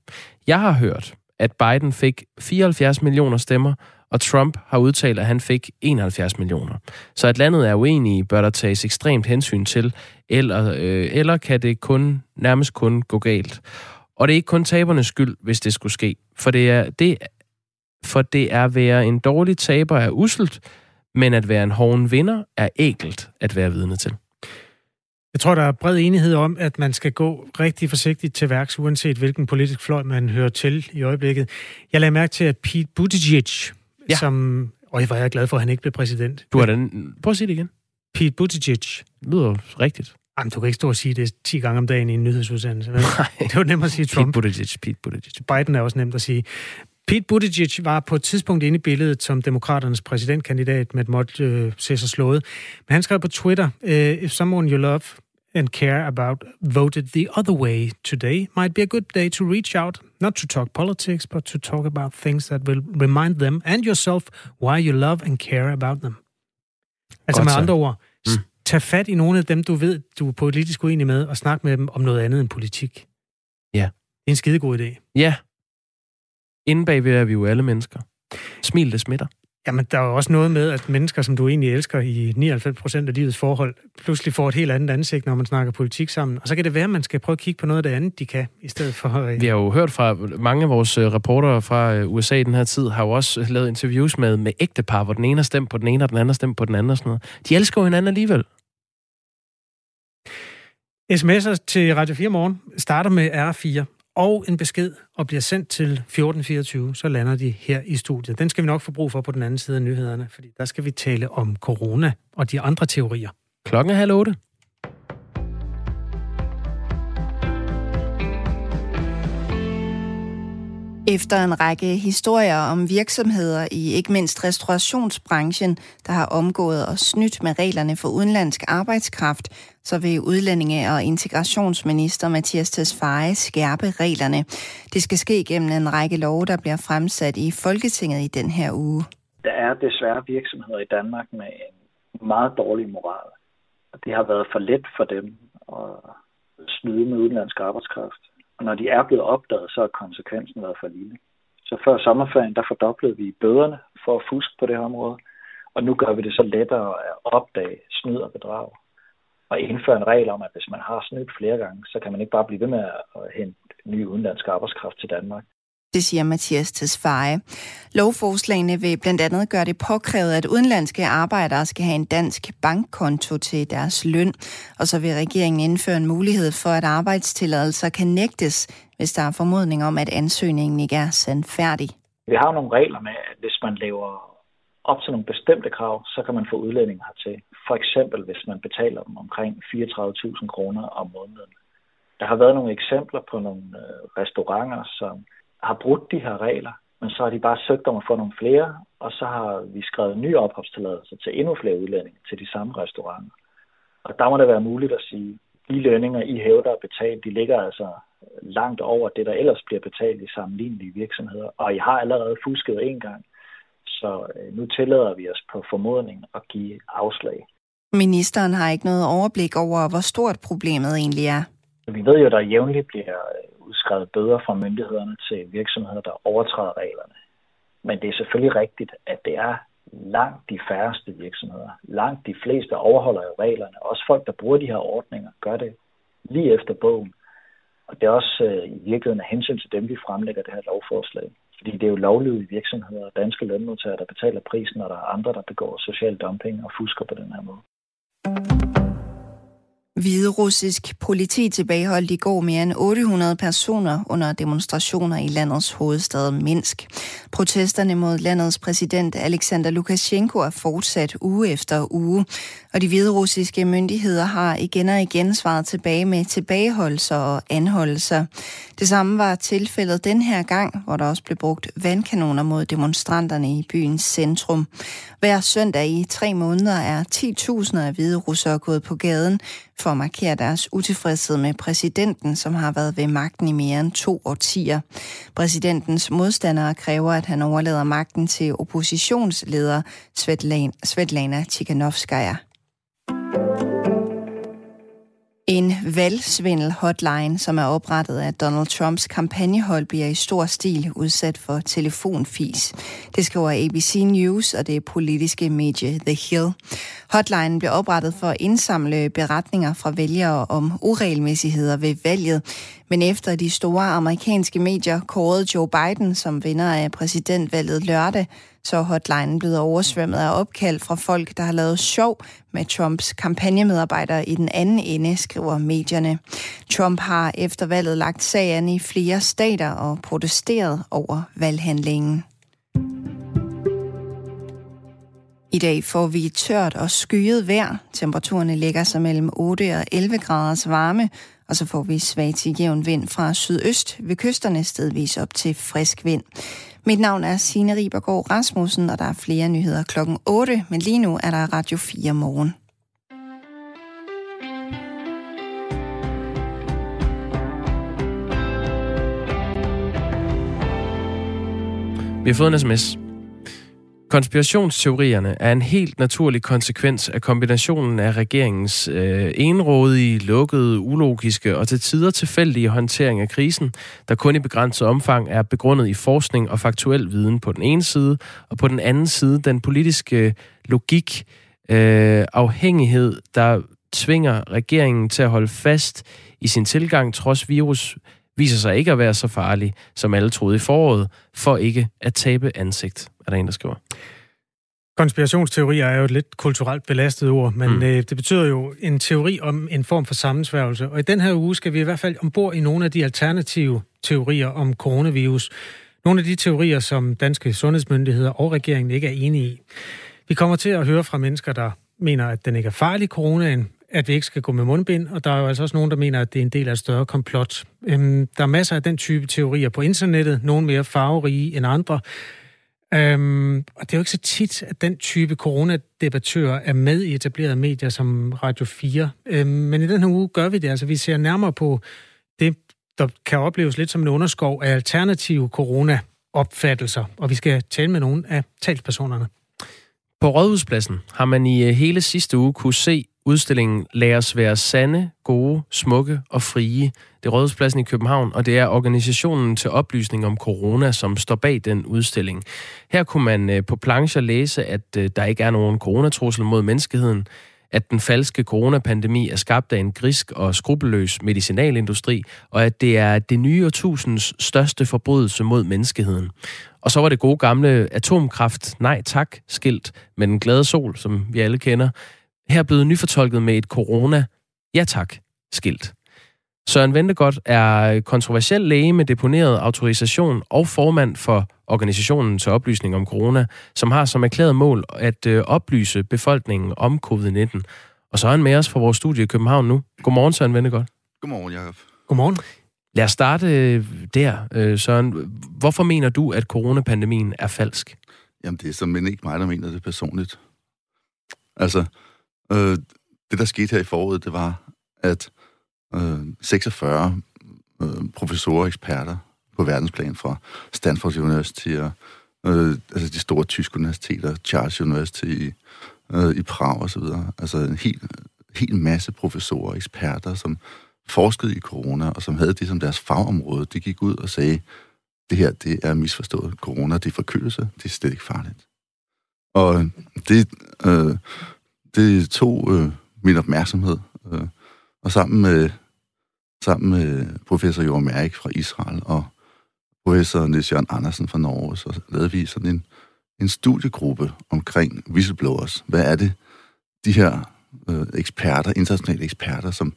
Jeg har hørt, at Biden fik 74 millioner stemmer, og Trump har udtalt, at han fik 71 millioner. Så at landet er uenige, bør der tages ekstremt hensyn til, eller, øh, eller kan det kun nærmest kun gå galt. Og det er ikke kun tabernes skyld, hvis det skulle ske. For det er, det, for det er at være en dårlig taber er uselt, men at være en hården vinder er enkelt at være vidne til. Jeg tror, der er bred enighed om, at man skal gå rigtig forsigtigt til værks, uanset hvilken politisk fløj man hører til i øjeblikket. Jeg lagde mærke til, at Pete Buttigieg, ja. som... Og jeg var glad for, at han ikke blev præsident. Du har den... Prøv at sige det igen. Pete Buttigieg. Det lyder rigtigt. Jamen, du kan ikke stå og sige det 10 gange om dagen i en nyhedsudsendelse. Nej. Det var nemt at sige Trump. Pete Buttigieg, Pete Buttigieg. Biden er også nemt at sige. Pete Buttigieg var på et tidspunkt inde i billedet som demokraternes præsidentkandidat med et måtte øh, se sig slået. Men han skrev på Twitter, uh, If someone you love and care about voted the other way today, might be a good day to reach out, not to talk politics, but to talk about things that will remind them and yourself why you love and care about them. Altså Godt med andre ord, tag fat i nogle af dem, du ved, du er politisk uenig med, og snak med dem om noget andet end politik. Ja. Det er en skidegod idé. Ja. Inden bagved er vi jo alle mennesker. Smil, det smitter. Jamen, der er jo også noget med, at mennesker, som du egentlig elsker i 99 procent af livets forhold, pludselig får et helt andet ansigt, når man snakker politik sammen. Og så kan det være, at man skal prøve at kigge på noget af det andet, de kan, i stedet for... Øh... Vi har jo hørt fra mange af vores øh, reportere fra øh, USA i den her tid, har jo også lavet interviews med, med ægtepar, hvor den ene har stemt på den ene, og den anden har stemt på den anden og sådan noget. De elsker jo hinanden alligevel. SMS'er til Radio 4 morgen starter med R4 og en besked og bliver sendt til 1424, så lander de her i studiet. Den skal vi nok få brug for på den anden side af nyhederne, fordi der skal vi tale om corona og de andre teorier. Klokken er halv otte. Efter en række historier om virksomheder i ikke mindst restaurationsbranchen, der har omgået og snydt med reglerne for udenlandsk arbejdskraft, så vil udlændinge- og integrationsminister Mathias Tesfaye skærpe reglerne. Det skal ske gennem en række love, der bliver fremsat i Folketinget i den her uge. Der er desværre virksomheder i Danmark med en meget dårlig moral. Det har været for let for dem at snyde med udenlandsk arbejdskraft. Og når de er blevet opdaget, så har konsekvensen været for lille. Så før sommerferien, der fordoblede vi bøderne for at fuske på det her område. Og nu gør vi det så lettere at opdage snyd og bedrag. Og indføre en regel om, at hvis man har snydt flere gange, så kan man ikke bare blive ved med at hente ny udenlandsk arbejdskraft til Danmark. Det siger Mathias Tesfaye. Lovforslagene vil blandt andet gøre det påkrævet, at udenlandske arbejdere skal have en dansk bankkonto til deres løn. Og så vil regeringen indføre en mulighed for, at arbejdstilladelser kan nægtes, hvis der er formodning om, at ansøgningen ikke er sandfærdig. Vi har nogle regler med, at hvis man laver op til nogle bestemte krav, så kan man få udlændinge hertil. For eksempel, hvis man betaler dem omkring 34.000 kroner om måneden. Der har været nogle eksempler på nogle øh, restauranter, som har brudt de her regler, men så har de bare søgt om at få nogle flere, og så har vi skrevet nye opholdstilladelser til endnu flere udlændinge til de samme restauranter. Og der må det være muligt at sige, de lønninger, I hævder at betale, de ligger altså langt over det, der ellers bliver betalt i sammenlignelige virksomheder. Og I har allerede fusket en gang, så øh, nu tillader vi os på formodning at give afslag. Ministeren har ikke noget overblik over, hvor stort problemet egentlig er. Vi ved jo, at der jævnligt bliver udskrevet bøder fra myndighederne til virksomheder, der overtræder reglerne. Men det er selvfølgelig rigtigt, at det er langt de færreste virksomheder. Langt de fleste overholder jo reglerne. Også folk, der bruger de her ordninger, gør det lige efter bogen. Og det er også øh, i virkeligheden af hensyn til dem, vi fremlægger det her lovforslag. Fordi det er jo lovlydige virksomheder og danske lønmodtagere, der betaler prisen, når der er andre, der begår social dumping og fusker på den her måde. Hviderussisk politi tilbageholdt i går mere end 800 personer under demonstrationer i landets hovedstad Minsk. Protesterne mod landets præsident Alexander Lukashenko er fortsat uge efter uge, og de hviderussiske myndigheder har igen og igen svaret tilbage med tilbageholdelser og anholdelser. Det samme var tilfældet den her gang, hvor der også blev brugt vandkanoner mod demonstranterne i byens centrum. Hver søndag i tre måneder er 10.000 af hvide russere gået på gaden for at markere deres utilfredshed med præsidenten, som har været ved magten i mere end to årtier. Præsidentens modstandere kræver, at han overlader magten til oppositionsleder Svetlana Tikhanovskaya. En valgsvindel-hotline, som er oprettet af Donald Trumps kampagnehold, bliver i stor stil udsat for telefonfis. Det skriver ABC News og det politiske medie The Hill. Hotlinen blev oprettet for at indsamle beretninger fra vælgere om uregelmæssigheder ved valget. Men efter de store amerikanske medier kårede Joe Biden som vinder af præsidentvalget lørdag, så er hotlinen blevet oversvømmet af opkald fra folk, der har lavet sjov med Trumps kampagnemedarbejdere i den anden ende, skriver medierne. Trump har efter valget lagt sagen i flere stater og protesteret over valghandlingen. I dag får vi tørt og skyet vejr. Temperaturerne ligger sig mellem 8 og 11 graders varme, og så får vi svag til jævn vind fra sydøst ved kysterne stedvis op til frisk vind. Mit navn er Signe Ribergaard Rasmussen, og der er flere nyheder klokken 8, men lige nu er der Radio 4 morgen. Vi har fået en sms. Konspirationsteorierne er en helt naturlig konsekvens af kombinationen af regeringens øh, enrådige, lukkede, ulogiske og til tider tilfældige håndtering af krisen, der kun i begrænset omfang er begrundet i forskning og faktuel viden på den ene side, og på den anden side den politiske øh, logik, øh, afhængighed, der tvinger regeringen til at holde fast i sin tilgang, trods virus viser sig ikke at være så farlig, som alle troede i foråret, for ikke at tabe ansigt, er der en, der skriver. Konspirationsteorier er jo et lidt kulturelt belastet ord, men mm. øh, det betyder jo en teori om en form for sammensværgelse. Og i den her uge skal vi i hvert fald ombord i nogle af de alternative teorier om coronavirus. Nogle af de teorier, som danske sundhedsmyndigheder og regeringen ikke er enige i. Vi kommer til at høre fra mennesker, der mener, at den ikke er farlig, coronaen, at vi ikke skal gå med mundbind, og der er jo altså også nogen, der mener, at det er en del af et større komplot. Øhm, der er masser af den type teorier på internettet, nogle mere farverige end andre. Øhm, og det er jo ikke så tit, at den type coronadebattører er med i etablerede medier som Radio 4. Øhm, men i den her uge gør vi det. Altså, vi ser nærmere på det, der kan opleves lidt som en underskov af alternative corona-opfattelser. Og vi skal tale med nogle af talspersonerne. På Rådhuspladsen har man i øh, hele sidste uge kunne se udstillingen Lad os være sande, gode, smukke og frie. Det er Rådhuspladsen i København, og det er organisationen til oplysning om corona, som står bag den udstilling. Her kunne man øh, på plancher læse, at øh, der ikke er nogen coronatrussel mod menneskeheden, at den falske coronapandemi er skabt af en grisk og skrupelløs medicinalindustri, og at det er det nye årtusinds største forbrydelse mod menneskeheden. Og så var det gode gamle atomkraft nej tak skilt med den glade sol, som vi alle kender, her blevet nyfortolket med et corona ja tak skilt. Søren Ventegodt er kontroversiel læge med deponeret autorisation og formand for organisationen til oplysning om corona, som har som erklæret mål at øh, oplyse befolkningen om covid-19. Og så er han med os fra vores studie i København nu. Godmorgen, Søren Ventegodt. Godmorgen, Jacob. Godmorgen. Lad os starte øh, der, øh, Søren. Hvorfor mener du, at coronapandemien er falsk? Jamen, det er simpelthen ikke mig, der mener det personligt. Altså, øh, det der skete her i foråret, det var, at øh, 46 øh, professorer og eksperter på verdensplan fra Stanford University og øh, altså de store tyske universiteter, Charles University i, øh, i Prag og så videre. Altså en helt, helt masse professorer og eksperter, som forskede i corona, og som havde det som deres fagområde. De gik ud og sagde, det her, det er misforstået. Corona, det er forkølelse, det er slet ikke farligt. Og det, øh, det tog øh, min opmærksomhed, øh, og sammen med, sammen med professor Joachim Mærk fra Israel og professor Niels Jørgen Andersen fra Norge, så lavede vi sådan en, en studiegruppe omkring whistleblowers. Hvad er det, de her øh, eksperter, internationale eksperter, som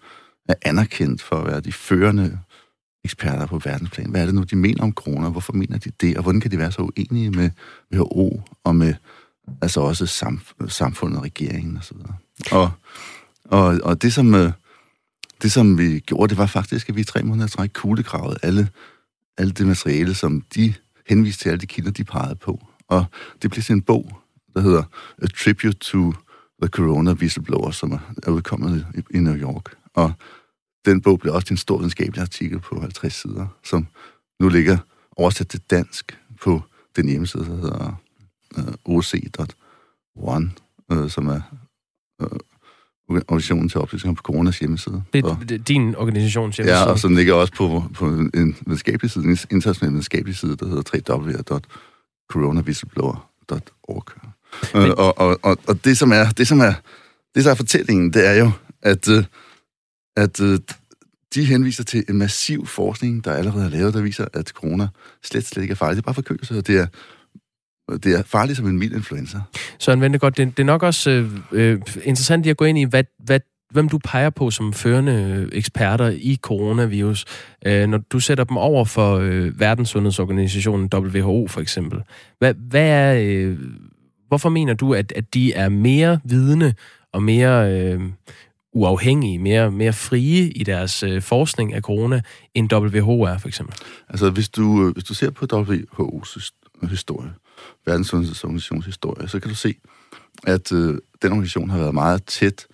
er anerkendt for at være de førende eksperter på verdensplan. Hvad er det nu, de mener om corona? Hvorfor mener de det? Og hvordan kan de være så uenige med WHO og med altså også samf- samfundet, regeringen og så videre. Og, og, og det, som, øh, det, som vi gjorde, det var faktisk, at vi i tre måneder træk kuglegravet alle, alle det materiale, som de henviste til, alle de kilder, de pegede på. Og det blev til en bog, der hedder A Tribute to the Corona Whistleblower, som er udkommet i, i New York. Og den bog blev også til en stor videnskabelig artikel på 50 sider, som nu ligger oversat til dansk på den hjemmeside, der hedder oc.one, uh, som er uh, organisationen til oplysning på coronas hjemmeside. Det er din organisations hjemmeside? Ja, og så ligger også på, på en videnskabelig side, en international videnskabelig side, der hedder www.coronawhistleblower.org. Men... Og, og, og, og det, som er, det, som er, det, som er fortællingen, det er jo, at, at de henviser til en massiv forskning, der allerede er lavet, der viser, at corona slet, slet ikke er farligt. Det er bare forkølelse, og det er det er farligt som en mild influenza. Søren Ventegodt, det, det er nok også øh, øh, interessant at gå ind i, hvad, hvad, hvem du peger på som førende øh, eksperter i coronavirus, øh, når du sætter dem over for øh, Verdenssundhedsorganisationen WHO for eksempel. Hvad, hvad er, øh, hvorfor mener du, at, at de er mere vidende og mere øh, uafhængige, mere, mere frie i deres øh, forskning af corona, end WHO er for eksempel? Altså hvis du, øh, hvis du ser på WHO's historie, Verdenssundhedsorganisations historie, så kan du se, at øh, den organisation har været meget tæt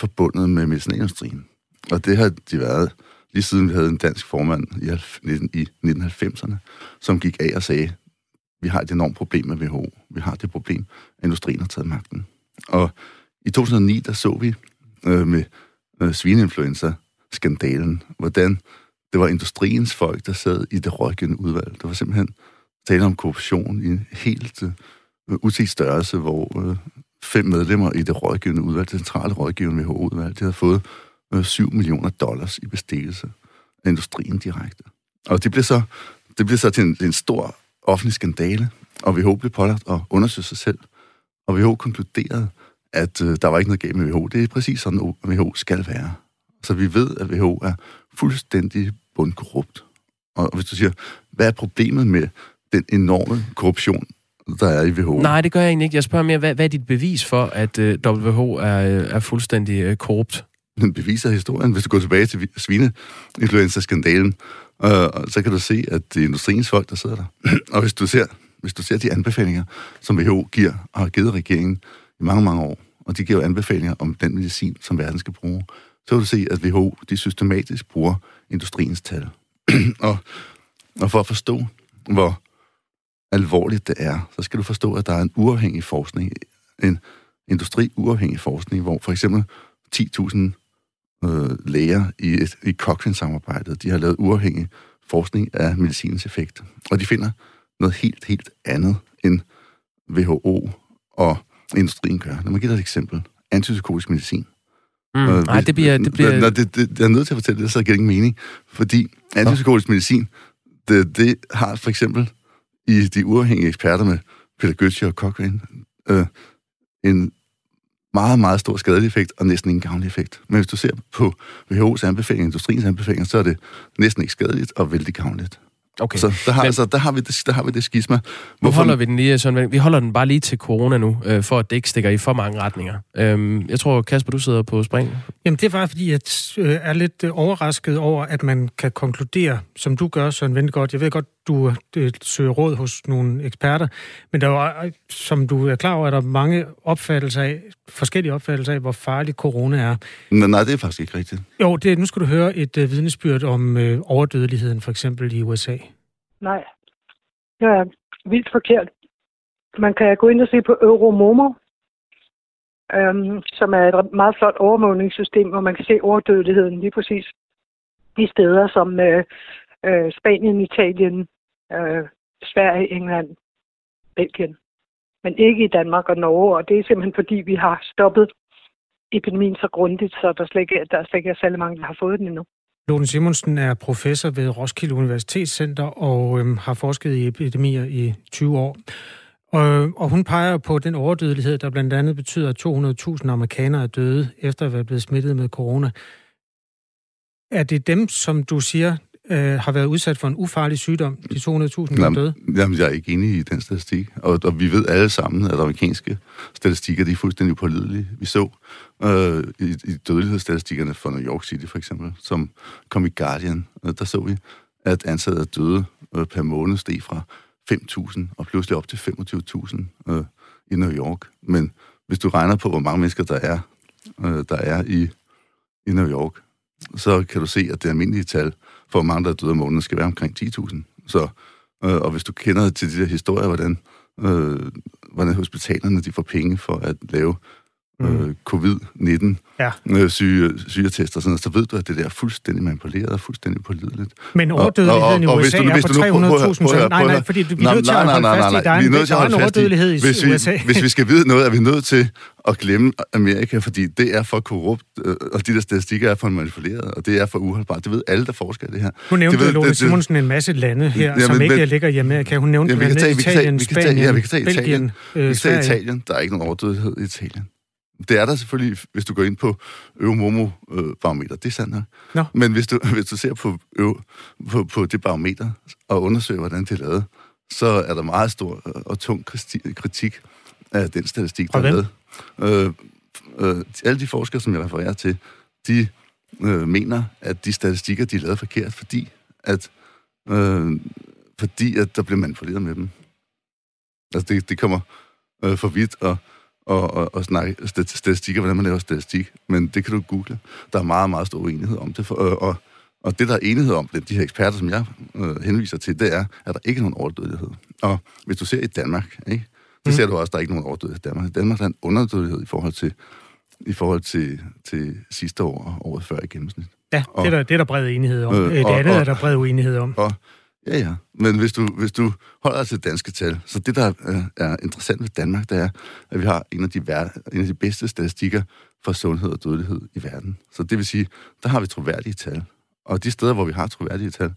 forbundet med medicinalindustrien. Og det har de været lige siden vi havde en dansk formand i, i 1990'erne, som gik af og sagde, vi har et enormt problem med WHO. Vi har det problem, at industrien har taget magten. Og i 2009, der så vi øh, med øh, svineinfluenza-skandalen, hvordan det var industriens folk, der sad i det rådgivende udvalg. Det var simpelthen tale om korruption i en helt øh, uset størrelse, hvor øh, fem medlemmer i det rådgivende udvalg, det centrale rådgivende WHO-udvalg, de havde fået øh, 7 millioner dollars i bestikkelse af industrien direkte. Og det blev så, det blev så til en, en stor offentlig skandale, og WHO blev pålagt at undersøge sig selv. Og WHO konkluderede, at øh, der var ikke noget galt med WHO. Det er præcis sådan, WHO skal være. Så vi ved, at WHO er fuldstændig bundkorrupt. Og hvis du siger, hvad er problemet med den enorme korruption, der er i WHO? Nej, det gør jeg egentlig ikke. Jeg spørger mere, hvad, hvad er dit bevis for, at øh, WHO er, øh, er fuldstændig øh, korrupt? Den beviser historien. Hvis du går tilbage til svineinfluenza-skandalen, øh, så kan du se, at det er industriens folk, der sidder der. og hvis du ser hvis du ser de anbefalinger, som WHO giver og har givet regeringen i mange, mange år, og de giver anbefalinger om den medicin, som verden skal bruge, så vil du se, at WHO de systematisk bruger industriens tal. [clears throat] og, og for at forstå, hvor alvorligt det er, så skal du forstå, at der er en uafhængig forskning, en industri-uafhængig forskning, hvor for eksempel 10.000 øh, læger i, et, i Cochrane-samarbejdet, de har lavet uafhængig forskning af medicinens effekt. Og de finder noget helt, helt andet, end WHO og industrien gør. Lad mig give dig et eksempel. Antipsykotisk medicin. Mm, nej, det bliver... Det bliver... Når det, det, jeg er nødt til at fortælle det, så giver det ingen mening. Fordi antipsykotisk medicin, det, det har for eksempel i de uafhængige eksperter med Peter Götze og Cochrane, øh, en meget, meget stor skadelig effekt og næsten ingen gavnlig effekt. Men hvis du ser på WHO's anbefalinger, industriens anbefalinger, så er det næsten ikke skadeligt og vældig gavnligt. Okay. Så der har, Men, altså, der, har vi det, der har vi det skisma. Hvorfor? Nu holder vi den lige sådan, vi holder den bare lige til corona nu, øh, for at det ikke stikker i for mange retninger. Øhm, jeg tror, Kasper, du sidder på spring. Jamen, det er bare fordi, jeg øh, er lidt øh, overrasket over, at man kan konkludere, som du gør, Søren godt. Jeg ved godt, du øh, søger råd hos nogle eksperter, men der er, som du er klar over, er der mange opfattelser af, forskellige opfattelser af, hvor farlig corona er. Nej, nej det er faktisk ikke rigtigt. Jo, det, nu skal du høre et øh, vidnesbyrd om øh, overdødeligheden, for eksempel i USA. Nej, det er vildt forkert. Man kan gå ind og se på Euromomo, øhm, som er et meget flot overvågningssystem, hvor man kan se overdødeligheden lige præcis i steder som øh, øh, Spanien, Italien, øh, Sverige, England, Belgien. Men ikke i Danmark og Norge, og det er simpelthen fordi, vi har stoppet epidemien så grundigt, så der slet ikke, der slet ikke er særlig mange, der har fået den endnu. Lone Simonsen er professor ved Roskilde Universitetscenter og øhm, har forsket i epidemier i 20 år. Og, og hun peger på den overdødelighed, der blandt andet betyder, at 200.000 amerikanere er døde efter at være blevet smittet med corona. Er det dem, som du siger, øh, har været udsat for en ufarlig sygdom, de 200.000, der er døde? Jamen, jeg er ikke enig i den statistik. Og, og vi ved alle sammen, at amerikanske statistikker, de er fuldstændig pålidelige. Vi så øh, i, i dødelighedsstatistikkerne for New York City, for eksempel, som kom i Guardian, øh, der så vi, at antallet af døde øh, per måned steg fra 5.000 og pludselig op til 25.000 øh, i New York. Men hvis du regner på, hvor mange mennesker der er, øh, der er i, i New York, så kan du se, at det almindelige tal for, hvor mange der er døde om måneden, skal være omkring 10.000. Så, øh, og hvis du kender til de der historier, hvordan, øh, hvordan hospitalerne de får penge for at lave mm. øh, covid-19 ja. øh, syge, sygetester, sådan, så ved du, at det der er fuldstændig manipuleret og fuldstændig pålideligt. Men overdødeligheden i USA er på 300.000, så nej, nej, fordi vi er nødt til at holde fast i, der er en overdødelighed i USA. Hvis vi skal vide noget, er vi nødt til at glemme Amerika, fordi det er for korrupt, øh, og de der statistikker er for manipuleret, og det er for uholdbart. Det ved alle, der forsker det her. Hun nævnte Lone Simonsen en masse lande her, jamen, som ikke men, ligger i Amerika. Hun nævnte blandt andet Italien, Spanien, Belgien, Sverige. Vi kan tage Italien. Der er ikke nogen overdødelighed i Italien. Det er der selvfølgelig, hvis du går ind på Euromomo-barometer. Det er sandt nok. No. Men hvis du, hvis du ser på, på, på det barometer og undersøger, hvordan det er lavet, så er der meget stor og tung kritik af den statistik, der er lavet. Øh, øh, alle de forskere, som jeg refererer til, de øh, mener, at de statistikker, de er lavet forkert, fordi at, øh, fordi at der bliver manipuleret med dem. Altså, det, det kommer øh, for vidt, og og, og, og snakke statistikker, hvordan man laver statistik, men det kan du google. Der er meget, meget stor uenighed om det, for, og, Og det, der er enighed om, det de her eksperter, som jeg øh, henviser til, det er, at der ikke er nogen overdødelighed. Og hvis du ser i Danmark, ikke, så mm. ser du også, at der er ikke nogen overdødelighed i Danmark. I Danmark der er en underdødelighed i forhold til, i forhold til, til sidste år og året før i gennemsnit. Ja, og, det, er der, det er der bred enighed om. Øh, det og, andet og, er der bred uenighed om. Og, ja, ja. Men hvis du, hvis du holder dig til danske tal, så det, der er, er interessant ved Danmark, det er, at vi har en af de, en af de bedste statistikker for sundhed og dødelighed i verden. Så det vil sige, der har vi troværdige tal. Og de steder, hvor vi har troværdige tal,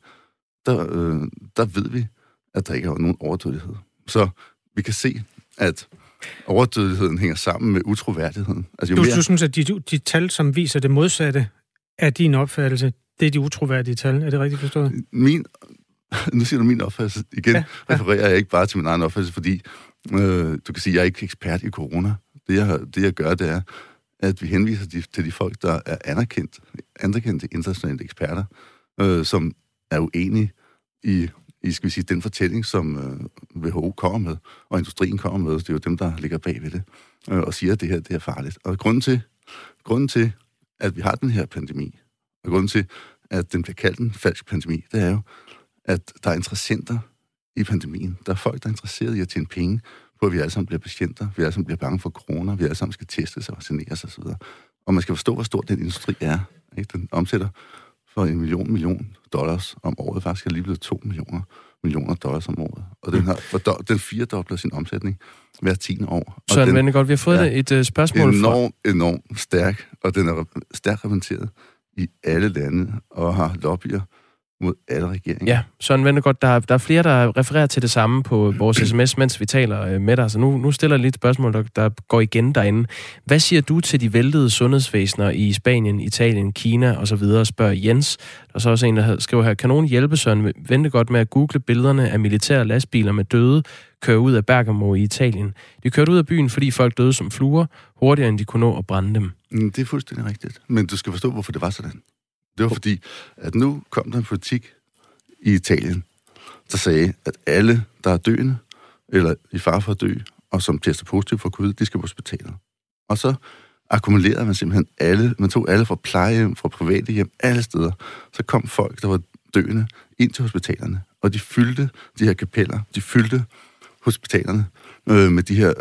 der, øh, der ved vi, at der ikke er nogen overdødelighed. Så vi kan se, at overdødeligheden hænger sammen med utroværdigheden. Altså, du, mere... du synes, at de, de tal, som viser det modsatte af din opfattelse, det er de utroværdige tal. Er det rigtigt forstået? Min, [laughs] nu siger du min opfattelse. Igen ja, ja. [laughs] refererer jeg ikke bare til min egen opfattelse, fordi øh, du kan sige, at jeg er ikke ekspert i corona. Det jeg, det, jeg gør, det er, at vi henviser de, til de folk, der er anerkendt, anerkendte internationale eksperter, øh, som er uenige i, i skal vi sige, den fortælling, som øh, WHO kommer med, og industrien kommer med. Det er jo dem, der ligger bag ved det, øh, og siger, at det her det er farligt. Og grunden til, grunden til, at vi har den her pandemi, og grunden til, at den bliver kaldt en falsk pandemi, det er jo, at der er interessenter i pandemien. Der er folk, der er interesseret i at tjene penge på, at vi alle sammen bliver patienter, vi alle sammen bliver bange for corona, vi alle sammen skal testes og vaccineres osv. Og man skal forstå, hvor stor den industri er. Ikke? Den omsætter for en million million dollars om året. Faktisk er lige blevet to millioner millioner dollars om året. Og den, har for, den firedobler sin omsætning hver tiende år. Så Søren godt, vi har fået et uh, spørgsmål enormt, fra... Enormt stærk, og den er stærkt repræsenteret i alle lande, og har lobbyer mod alle regeringer. Ja, Søren Vendegaard, der, der er flere, der refererer til det samme på vores [clears throat] sms, mens vi taler øh, med dig. Så nu, nu stiller jeg lidt spørgsmål, der, der går igen derinde. Hvad siger du til de væltede sundhedsvæsener i Spanien, Italien, Kina osv., spørger Jens. Der er så også en, der skriver her, kan nogen hjælpe Søren Vendegaard med at google billederne af militære lastbiler med døde, kører ud af Bergamo i Italien. De kørte ud af byen, fordi folk døde som fluer, hurtigere end de kunne nå at brænde dem. Mm, det er fuldstændig rigtigt. Men du skal forstå, hvorfor det var sådan. Det var fordi, at nu kom der en politik i Italien, der sagde, at alle, der er døende, eller i far for at dø, og som tester positivt for covid, de skal på hospitalet. Og så akkumulerede man simpelthen alle, man tog alle fra plejehjem, fra private hjem, alle steder. Så kom folk, der var døende, ind til hospitalerne, og de fyldte de her kapeller, de fyldte hospitalerne øh, med de her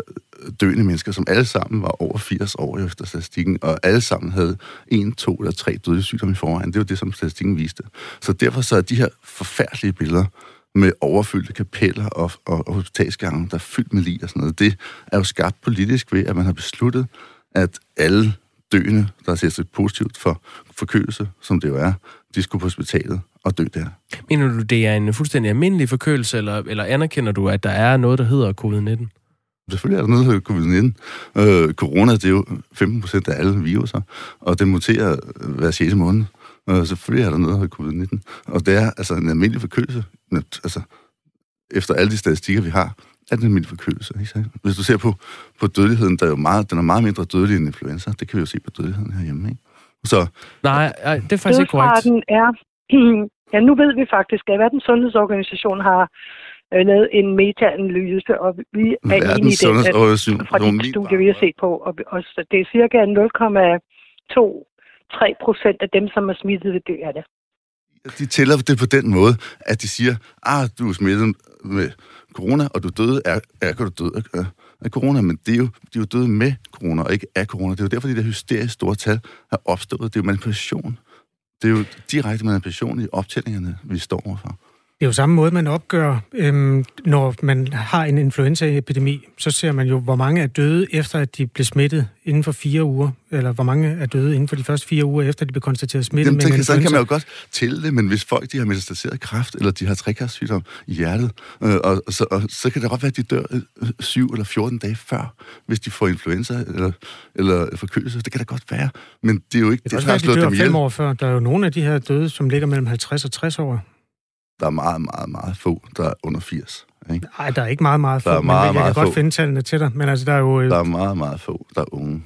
døende mennesker, som alle sammen var over 80 år efter statistikken, og alle sammen havde en, to eller tre døde sygdomme i forvejen. Det var det, som statistikken viste. Så derfor så er de her forfærdelige billeder med overfyldte kapeller og, og, og hospitalsgange, der er fyldt med lig og sådan noget, det er jo skabt politisk ved, at man har besluttet, at alle døende, der er sig positivt for forkølelse, som det jo er, de skulle på hospitalet og dø der. Mener du, det er en fuldstændig almindelig forkølelse, eller, eller anerkender du, at der er noget, der hedder covid-19? Selvfølgelig er der noget, der hedder covid-19. Øh, corona, det er jo 15 procent af alle viruser, og det muterer hver 6. måned. Øh, selvfølgelig er der noget, der hedder covid-19. Og det er altså en almindelig forkølelse. Altså, efter alle de statistikker, vi har, er det en almindelig forkølelse. Ikke? Hvis du ser på, på dødeligheden, der er jo meget, den er meget mindre dødelig end influenza. Det kan vi jo se på dødeligheden herhjemme. Ikke? Så, Nej, det er faktisk ikke korrekt. er, [clears throat] ja, nu ved vi faktisk, at Verdens Sundhedsorganisation har øh, lavet en meta-analyse, og vi er enige i den, at, fra de studier, vi har set på, og, og det er cirka 0,2-3 procent af dem, som er smittet ved dø af det. De tæller det på den måde, at de siger, ah, du er smittet med corona, og du døde er, er du død af, af corona, men det er jo, de er jo døde med corona, og ikke af corona. Det er jo derfor, de der hysterisk store tal er opstået. Det er jo manipulation. Det er jo direkte manipulation i optællingerne, vi står overfor. Det er jo samme måde, man opgør, øhm, når man har en influenzaepidemi. Så ser man jo, hvor mange er døde efter, at de blev smittet inden for fire uger. Eller hvor mange er døde inden for de første fire uger, efter de blev konstateret smittet Jamen, med tænker, influenza. kan man jo godt tælle det, men hvis folk de har metastaseret kræft, eller de har trækærssygdom i hjertet, øh, og, så, og, så kan det godt være, at de dør øh, 7 eller 14 dage før, hvis de får influenza eller, eller forkølelse. Det kan da godt være, men det er jo ikke... Det, det er også være, de dør fem år før. Der er jo nogle af de her døde, som ligger mellem 50 og 60 år der er meget, meget, meget få, der er under 80. Ikke? Nej, der er ikke meget, meget få, der er meget, men jeg meget kan få. godt finde tallene til dig. Men altså, der er jo... Der er meget, meget få, der er unge.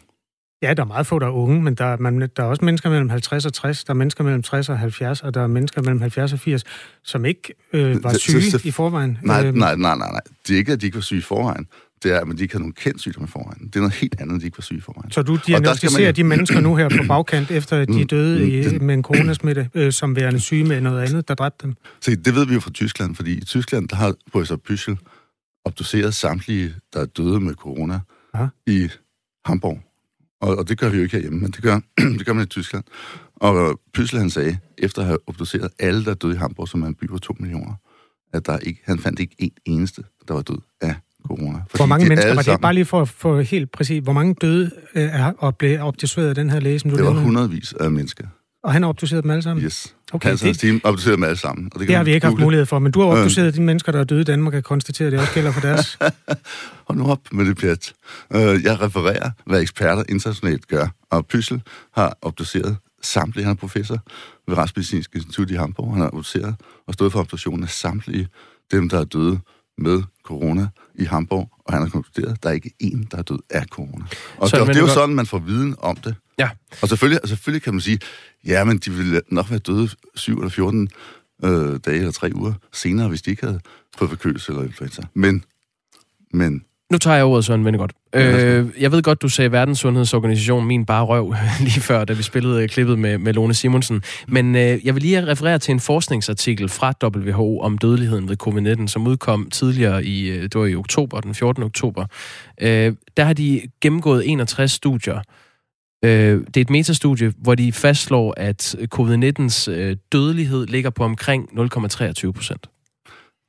Ja, der er meget få, der er unge, men der, er, man, der er også mennesker mellem 50 og 60, der er mennesker mellem 60 og 70, og der er mennesker mellem 70 og 80, som ikke øh, var syge det, det, i forvejen. Nej, øh, nej, nej, nej, nej. Det er ikke, at de ikke var syge i forvejen. Det er, at de ikke har nogen kendt sygdom i forvejen. Det er noget helt andet, de ikke var syge i forvejen. Så du diagnostiserer man... de mennesker nu her på bagkant, [clears throat] efter de mm, døde i, den... med en coronasmitte, øh, som værende syge med noget andet, der dræbte dem? Se, det ved vi jo fra Tyskland, fordi i Tyskland, der har professor Pyschel obduceret samtlige, der er døde med corona Aha. i Hamburg. Og, og det gør vi jo ikke herhjemme, men det gør, [clears throat] det gør man i Tyskland. Og Pyschel, han sagde, efter at have obduceret alle, der er døde i Hamburg, som er en by på 2 millioner, at der ikke, han fandt ikke en eneste, der var død af corona. Hvor mange mennesker var det? Bare lige for, for helt præcis. Hvor mange døde øh, er og blev obduceret af den her læge, som du Det var hundredvis af mennesker. Og han har obduceret dem alle sammen? Yes. Okay, Hans det... team obducerede dem alle sammen. Og det, det har vi ikke haft mulighed for, men du har obduceret øh. de mennesker, der er døde i Danmark, og konstateret, at det også gælder for deres. [laughs] Hold nu op med det pjat. Uh, jeg refererer, hvad eksperter internationalt gør, og Pyssel har obduceret samtlige, han er professor ved Retsmedicinsk Institut i Hamburg, han har obduceret og stået for obduktionen af samtlige dem, der er døde med corona i Hamburg, og han har konkluderet, at der er ikke én, der er død af corona. Og så, det, det er jo godt... sådan, man får viden om det. Ja. Og selvfølgelig, altså, selvfølgelig kan man sige, ja, men de ville nok være døde 7 eller 14 øh, dage eller tre uger senere, hvis de ikke havde fået forkølelse eller influenza. Men, men nu tager jeg ordet, Søren Vennegodt. Øh, jeg ved godt, du sagde Verdenssundhedsorganisation min bare røv [laughs] lige før, da vi spillede klippet med, med Lone Simonsen. Men øh, jeg vil lige referere til en forskningsartikel fra WHO om dødeligheden ved covid-19, som udkom tidligere i, øh, det var i oktober, den 14. oktober. Øh, der har de gennemgået 61 studier. Øh, det er et metastudie, hvor de fastslår, at covid-19's øh, dødelighed ligger på omkring 0,23 procent.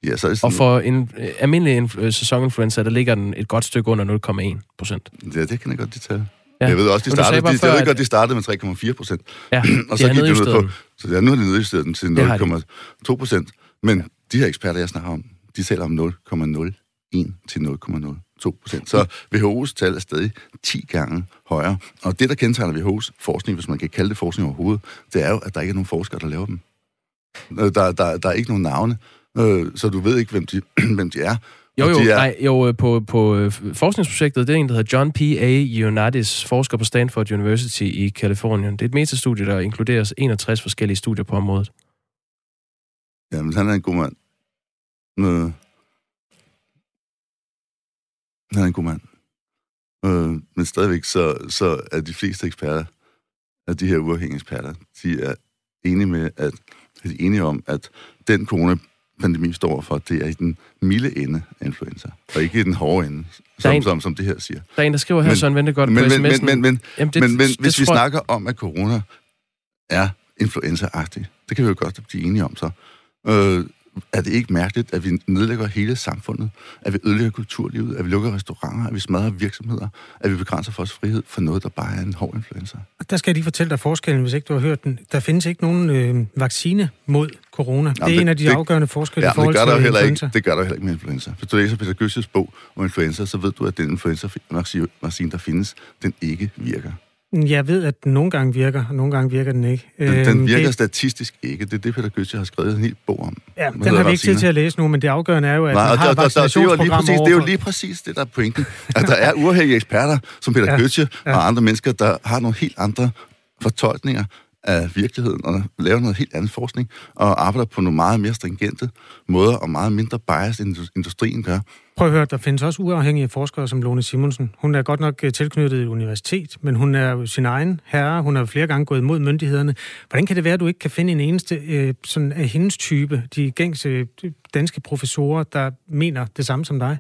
Ja, så er det sådan... Og for en øh, almindelig øh, sæsoninfluenza, der ligger den et godt stykke under 0,1 procent. Ja, det kan jeg godt detalje. Ja. Jeg ved også, de startede, de, før, jeg ved godt, de startede med 3,4 procent. Ja, [clears throat] og så gik de ned på, så ja, nu har de nedjusteret den til 0,2 procent. Men ja. de her eksperter, jeg snakker om, de taler om 0,01 til 0,02 procent. Så WHO's tal er stadig 10 gange højere. Og det, der kendetegner WHO's forskning, hvis man kan kalde det forskning overhovedet, det er jo, at der ikke er nogen forskere, der laver dem. Øh, der, der, der er ikke nogen navne øh, så du ved ikke, hvem de, [clears throat] hvem de er. Jo, jo, de er... nej, jo øh, på, på øh, forskningsprojektet, det er en, der hedder John P. A. Ioannidis, forsker på Stanford University i Kalifornien. Det er et metastudie, der inkluderer 61 forskellige studier på området. Jamen, han er en god mand. Øh, han er en god mand. Øh, men stadigvæk, så, så er de fleste eksperter, af de her uafhængige eksperter, de er enige med, at de er enige om, at den corona pandemi står for, det er i den milde ende af influenza, og ikke i den hårde ende, som, en, som, som det her siger. Der er en, der skriver her, men, Søren Ventegodt men, på men, sms'en. Men, men, Jamen, det, men, men det, hvis det, vi tror... snakker om, at corona er influenza-agtig, det kan vi jo godt blive enige om så, øh, er det ikke mærkeligt, at vi nedlægger hele samfundet, at vi ødelægger kulturlivet, at vi lukker restauranter, at vi smadrer virksomheder, at vi begrænser vores frihed for noget, der bare er en hård influenza? Der skal jeg lige fortælle dig forskellen, hvis ikke du har hørt den. Der findes ikke nogen øh, vaccine mod corona. Jamen, det er det, en af de det, afgørende forskelle ja, i forhold det gør til heller influenza. Ikke, det gør der heller ikke med influenza. Hvis du læser Peter Gøsses bog om influenza, så ved du, at den influenza-vaccine, der findes, den ikke virker. Jeg ved, at den nogle gange virker, og nogle gange virker den ikke. Den, den øhm, virker det... statistisk ikke. Det er det, Peter Gøtze har skrevet en hel bog om. Ja, den har vi ikke tid til at læse nu, men det afgørende er jo, at Nej, har der, der, det, er jo lige præcis, det er jo lige præcis det, der er pointen. At der er uafhængige eksperter, som Peter ja, Gøtze ja. og andre mennesker, der har nogle helt andre fortolkninger af virkeligheden og laver noget helt andet forskning og arbejder på nogle meget mere stringente måder og meget mindre bias, end industrien gør. Prøv at høre, der findes også uafhængige forskere som Lone Simonsen. Hun er godt nok øh, tilknyttet et universitet, men hun er sin egen herre. Hun har flere gange gået imod myndighederne. Hvordan kan det være, at du ikke kan finde en eneste øh, sådan af hendes type, de gængse øh, danske professorer, der mener det samme som dig?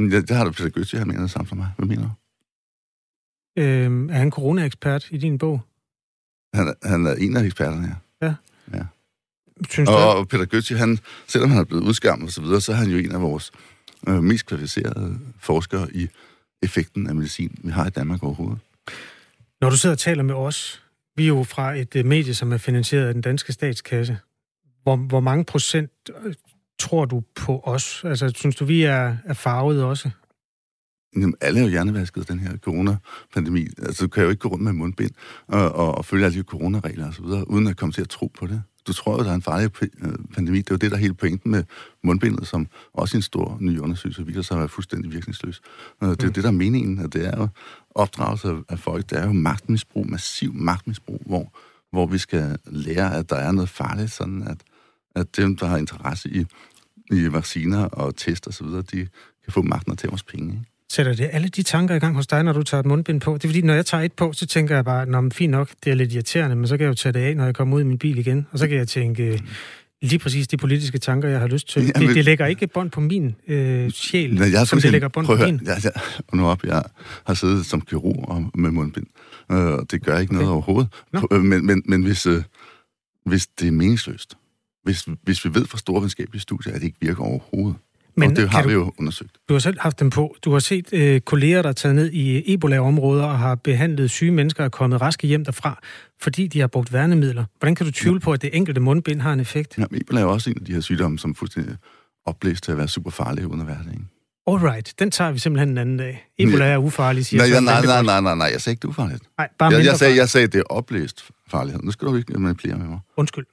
Ja, det har du Peter Gøtze, han mener det samme som mig. Hvad mener du? Øh, er han corona-ekspert i din bog? Han, han er en af eksperterne, ja. Ja. ja. Synes og, og Peter Götze, han, selvom han er blevet udskammet og så videre, så er han jo en af vores øh, mest kvalificerede forskere i effekten af medicin, vi har i Danmark overhovedet. Når du sidder og taler med os, vi er jo fra et uh, medie, som er finansieret af den danske statskasse. Hvor, hvor mange procent øh, tror du på os? Altså, synes du, vi er, er farvet også? Jamen, alle er jo hjernevasket, den her coronapandemi. Altså, du kan jo ikke gå rundt med mundbind og, og, og følge alle de coronaregler og så videre, uden at komme til at tro på det. Du tror jo, der er en farlig øh, pandemi. Det er jo det, der er hele pointen med mundbindet, som også en stor ny undersøgelse viser sig at være fuldstændig virkningsløs. Det er jo mm. det, der er meningen, at det er jo opdragelse af folk. Det er jo magtmisbrug, massiv magtmisbrug, hvor, hvor vi skal lære, at der er noget farligt, sådan at, at dem, der har interesse i, i vacciner og test og så videre, de kan få magten og tage vores penge. Ikke? Sætter det alle de tanker i gang hos dig, når du tager et mundbind på? Det er fordi, når jeg tager et på, så tænker jeg bare, Nå, men fint nok, det er lidt irriterende, men så kan jeg jo tage det af, når jeg kommer ud i min bil igen. Og så kan jeg tænke, lige præcis de politiske tanker, jeg har lyst til. Jamen- det, det lægger ikke bånd på min øh, sjæl, Nej, jeg som det lægger bånd på at min. høre, Jeg, jeg, nu op, jeg har siddet som kirurg og med mundbind, øh, og det gør ikke noget overhovedet. Øh, Men, men, men hvis, øh, hvis det er meningsløst, hvis, hvis vi ved fra store videnskabelige studier, at det ikke virker overhovedet, Men og det har vi jo undersøgt. Du har selv haft dem på. Du har set øh, kolleger, der er taget ned i Ebola-områder og har behandlet syge mennesker og er kommet raske hjem derfra, fordi de har brugt værnemidler. Hvordan kan du tvivle på, at det enkelte mundbind har en effekt? Ja, men Ebola er jo også en af de her sygdomme, som fuldstændig opblæst til at være super farlige uden at være det. Ikke? Alright, den tager vi simpelthen en anden dag. Ebola er ufarlig, siger Nej, ja, nej, nej, nej, nej, nej, jeg sagde ikke, det er ufarligt. Nej, bare jeg, jeg, sagde, jeg sagde, det er oplæst farlighed. Nu skal du ikke manipulere med mig. Undskyld.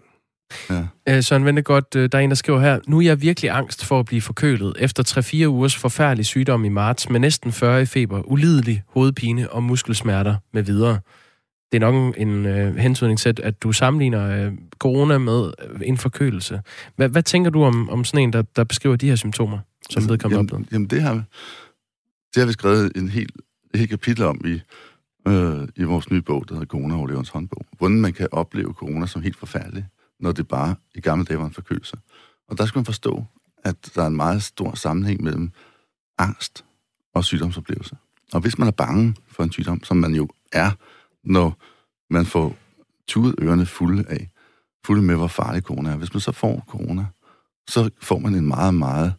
Ja. Øh, Søren Ventegodt, øh, der er en, der skriver her, nu er jeg virkelig angst for at blive forkølet efter 3-4 ugers forfærdelig sygdom i marts med næsten 40 i feber, ulidelig hovedpine og muskelsmerter med videre. Det er nok en, en øh, hentydning til, at du sammenligner øh, corona med øh, en forkølelse. Hvad, hvad tænker du om, om sådan en, der, der beskriver de her symptomer, som altså, vedkommende jamen, oplevede? jamen, det har, det har vi skrevet en hel, et helt kapitel om i, øh, i vores nye bog, der hedder Corona overleverens håndbog. Hvordan man kan opleve corona som helt forfærdelig, når det bare i gamle dage var en forkølelse. Og der skal man forstå, at der er en meget stor sammenhæng mellem angst og sygdomsoplevelse. Og hvis man er bange for en sygdom, som man jo er, når man får tudet ørerne fulde af, fulde med, hvor farlig corona er. Hvis man så får corona, så får man en meget, meget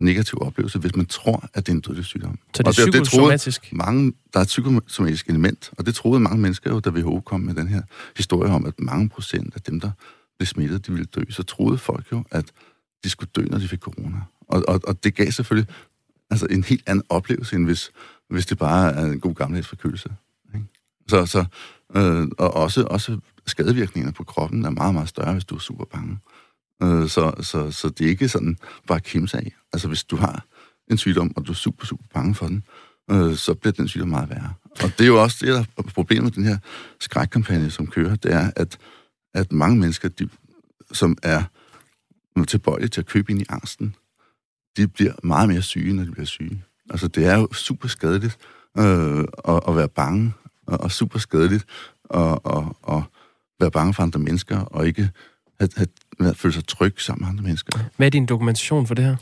negativ oplevelse, hvis man tror, at det er en dødelig sygdom. Så det er Og troede psykosomatisk? Mange, der er et psykosomatisk element, og det troede mange mennesker jo, da WHO kom med den her historie om, at mange procent af dem, der blev smittet, de ville dø. Så troede folk jo, at de skulle dø, når de fik corona. Og, og, og det gav selvfølgelig altså en helt anden oplevelse, end hvis, hvis det bare er en god gammeldags forkølelse. Ikke? Så, så, øh, og også, også skadevirkningerne på kroppen er meget, meget større, hvis du er super bange. Øh, så, så, så det er ikke sådan bare kimse af. Altså hvis du har en sygdom, og du er super, super bange for den, øh, så bliver den sygdom meget værre. Og det er jo også det, der er problemet med den her skrækkampagne, som kører, det er, at, at mange mennesker, de, som er tilbøjelige til at købe ind i angsten, de bliver meget mere syge, når de bliver syge. Altså, det er jo super skadeligt øh, at, at være bange, og, og super skadeligt at, at, at være bange for andre mennesker, og ikke have, have, have, føle sig tryg sammen med andre mennesker. Hvad er din dokumentation for det her?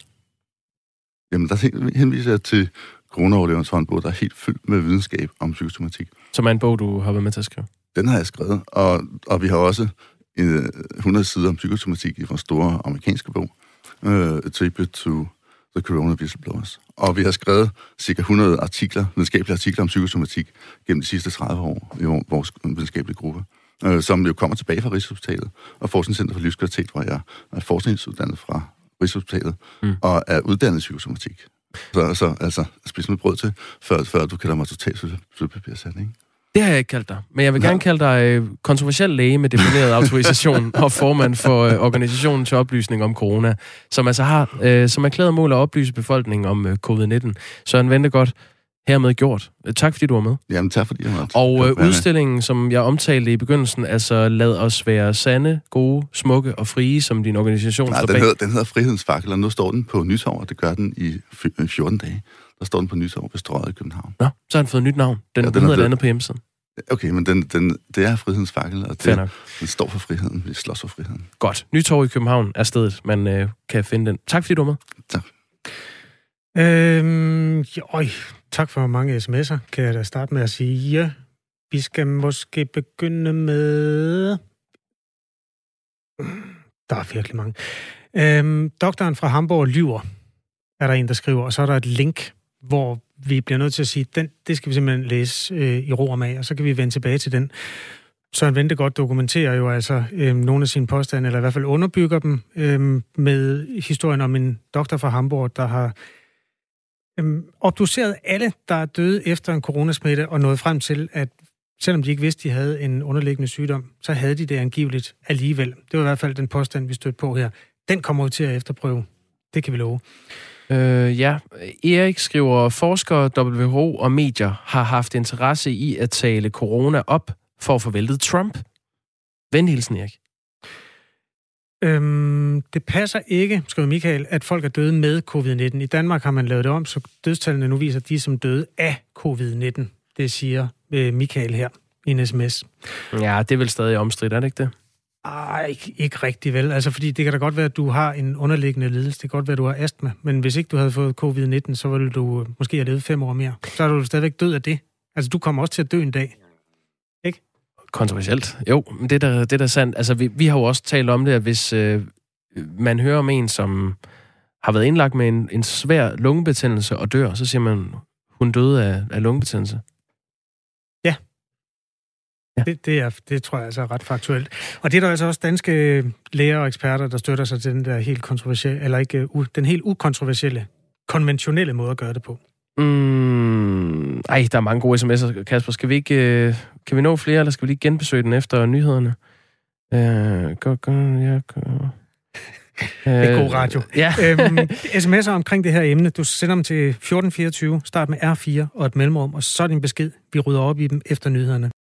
Jamen, der hen- henviser jeg til coronaoverlevens håndbog, der er helt fyldt med videnskab om psykosomatik. Som er en bog, du har været med til at skrive. Den har jeg skrevet, og, og vi har også øh, 100 sider om psykosomatik i vores store amerikanske bog, øh, A Tribute to the Corona Whistleblowers. Og vi har skrevet cirka 100 artikler, videnskabelige artikler om psykosomatik gennem de sidste 30 år i vor- vores videnskabelige gruppe, øh, som jo kommer tilbage fra Rigshospitalet og Forskningscenter for Livskvalitet, hvor jeg er forskningsuddannet fra Rigshospitalet mm. og er uddannet i psykosomatik. Så, så altså, spis noget brød til, før, før du kalder mig totalt sølvpapirsat, ikke? Det har jeg ikke kaldt dig, men jeg vil gerne kalde dig øh, kontroversiel læge med defineret autorisation [laughs] og formand for øh, organisationen til oplysning om corona, som altså har øh, som erklæret mål at oplyse befolkningen om øh, covid-19. Søren Ventegodt, hermed gjort. Øh, Tak fordi du var med. Jamen tak fordi jeg var Og øh, udstillingen, som jeg omtalte i begyndelsen, altså lad os være sande, gode, smukke og frie, som din organisation Nej, står den bag. hedder, den hedder Frihedsfakkel, og nu står den på Nytorv, og det gør den i fy- 14 dage. Der står den på Nytorv ved Strøget i København. Nå, så har den fået et nyt navn. Den, ja, den er hedder et andet på hjemmesiden. Okay, men den, den, det er Frihedsfakkel, og Fair det, den står for friheden. Vi slås for friheden. Godt. Nytorv i København er stedet, man øh, kan finde den. Tak fordi du var med. Tak. Øhm, jo, øj, tak for mange sms'er, kan jeg da starte med at sige. Ja, vi skal måske begynde med... Der er virkelig mange. Øhm, doktoren fra Hamburg lyver, er der en, der skriver, og så er der et link, hvor vi bliver nødt til at sige, den, det skal vi simpelthen læse øh, i ro og mag, og så kan vi vende tilbage til den. Søren Ventegodt dokumenterer jo altså øh, nogle af sine påstande, eller i hvert fald underbygger dem, øh, med historien om en doktor fra Hamburg, der har øh, obduceret alle, der er døde efter en coronasmitte, og nået frem til, at selvom de ikke vidste, de havde en underliggende sygdom, så havde de det angiveligt alligevel. Det var i hvert fald den påstand, vi stødte på her. Den kommer vi til at efterprøve. Det kan vi love. Øh, ja, Erik skriver, forskere, WHO og medier har haft interesse i at tale corona op for at få væltet Trump. Venlig hilsen, Erik. Øhm, det passer ikke, skriver Michael, at folk er døde med covid-19. I Danmark har man lavet det om, så dødstallene nu viser de som døde af covid-19. Det siger øh, Michael her i en sms. Ja, det er vel stadig omstridt, er det ikke det? Ah, ikke, ikke rigtig vel. Altså, fordi det kan da godt være, at du har en underliggende lidelse. Det kan godt være, at du har astma. Men hvis ikke du havde fået covid-19, så ville du øh, måske have levet fem år mere. Så er du stadigvæk død af det. Altså, du kommer også til at dø en dag. Ikke? Kontroversielt. Jo, men det er da, det er da sandt. Altså, vi, vi har jo også talt om det, at hvis øh, man hører om en, som har været indlagt med en, en svær lungebetændelse og dør, så siger man, hun døde af, af lungebetændelse. Ja. Det, det, er, det tror jeg altså er ret faktuelt. Og det er der altså også danske læger og eksperter, der støtter sig til den der helt kontroversielle, eller ikke, uh, den helt ukontroversielle, konventionelle måde at gøre det på. Mm, ej, der er mange gode sms'er, Kasper. Skal vi ikke, øh, kan vi nå flere, eller skal vi lige genbesøge den efter nyhederne? Øh, gå, gå, ja, gå. [laughs] Det er god radio. Ja. [laughs] øhm, sms'er omkring det her emne, du sender dem til 1424, start med R4 og et mellemrum, og så din besked. Vi rydder op i dem efter nyhederne.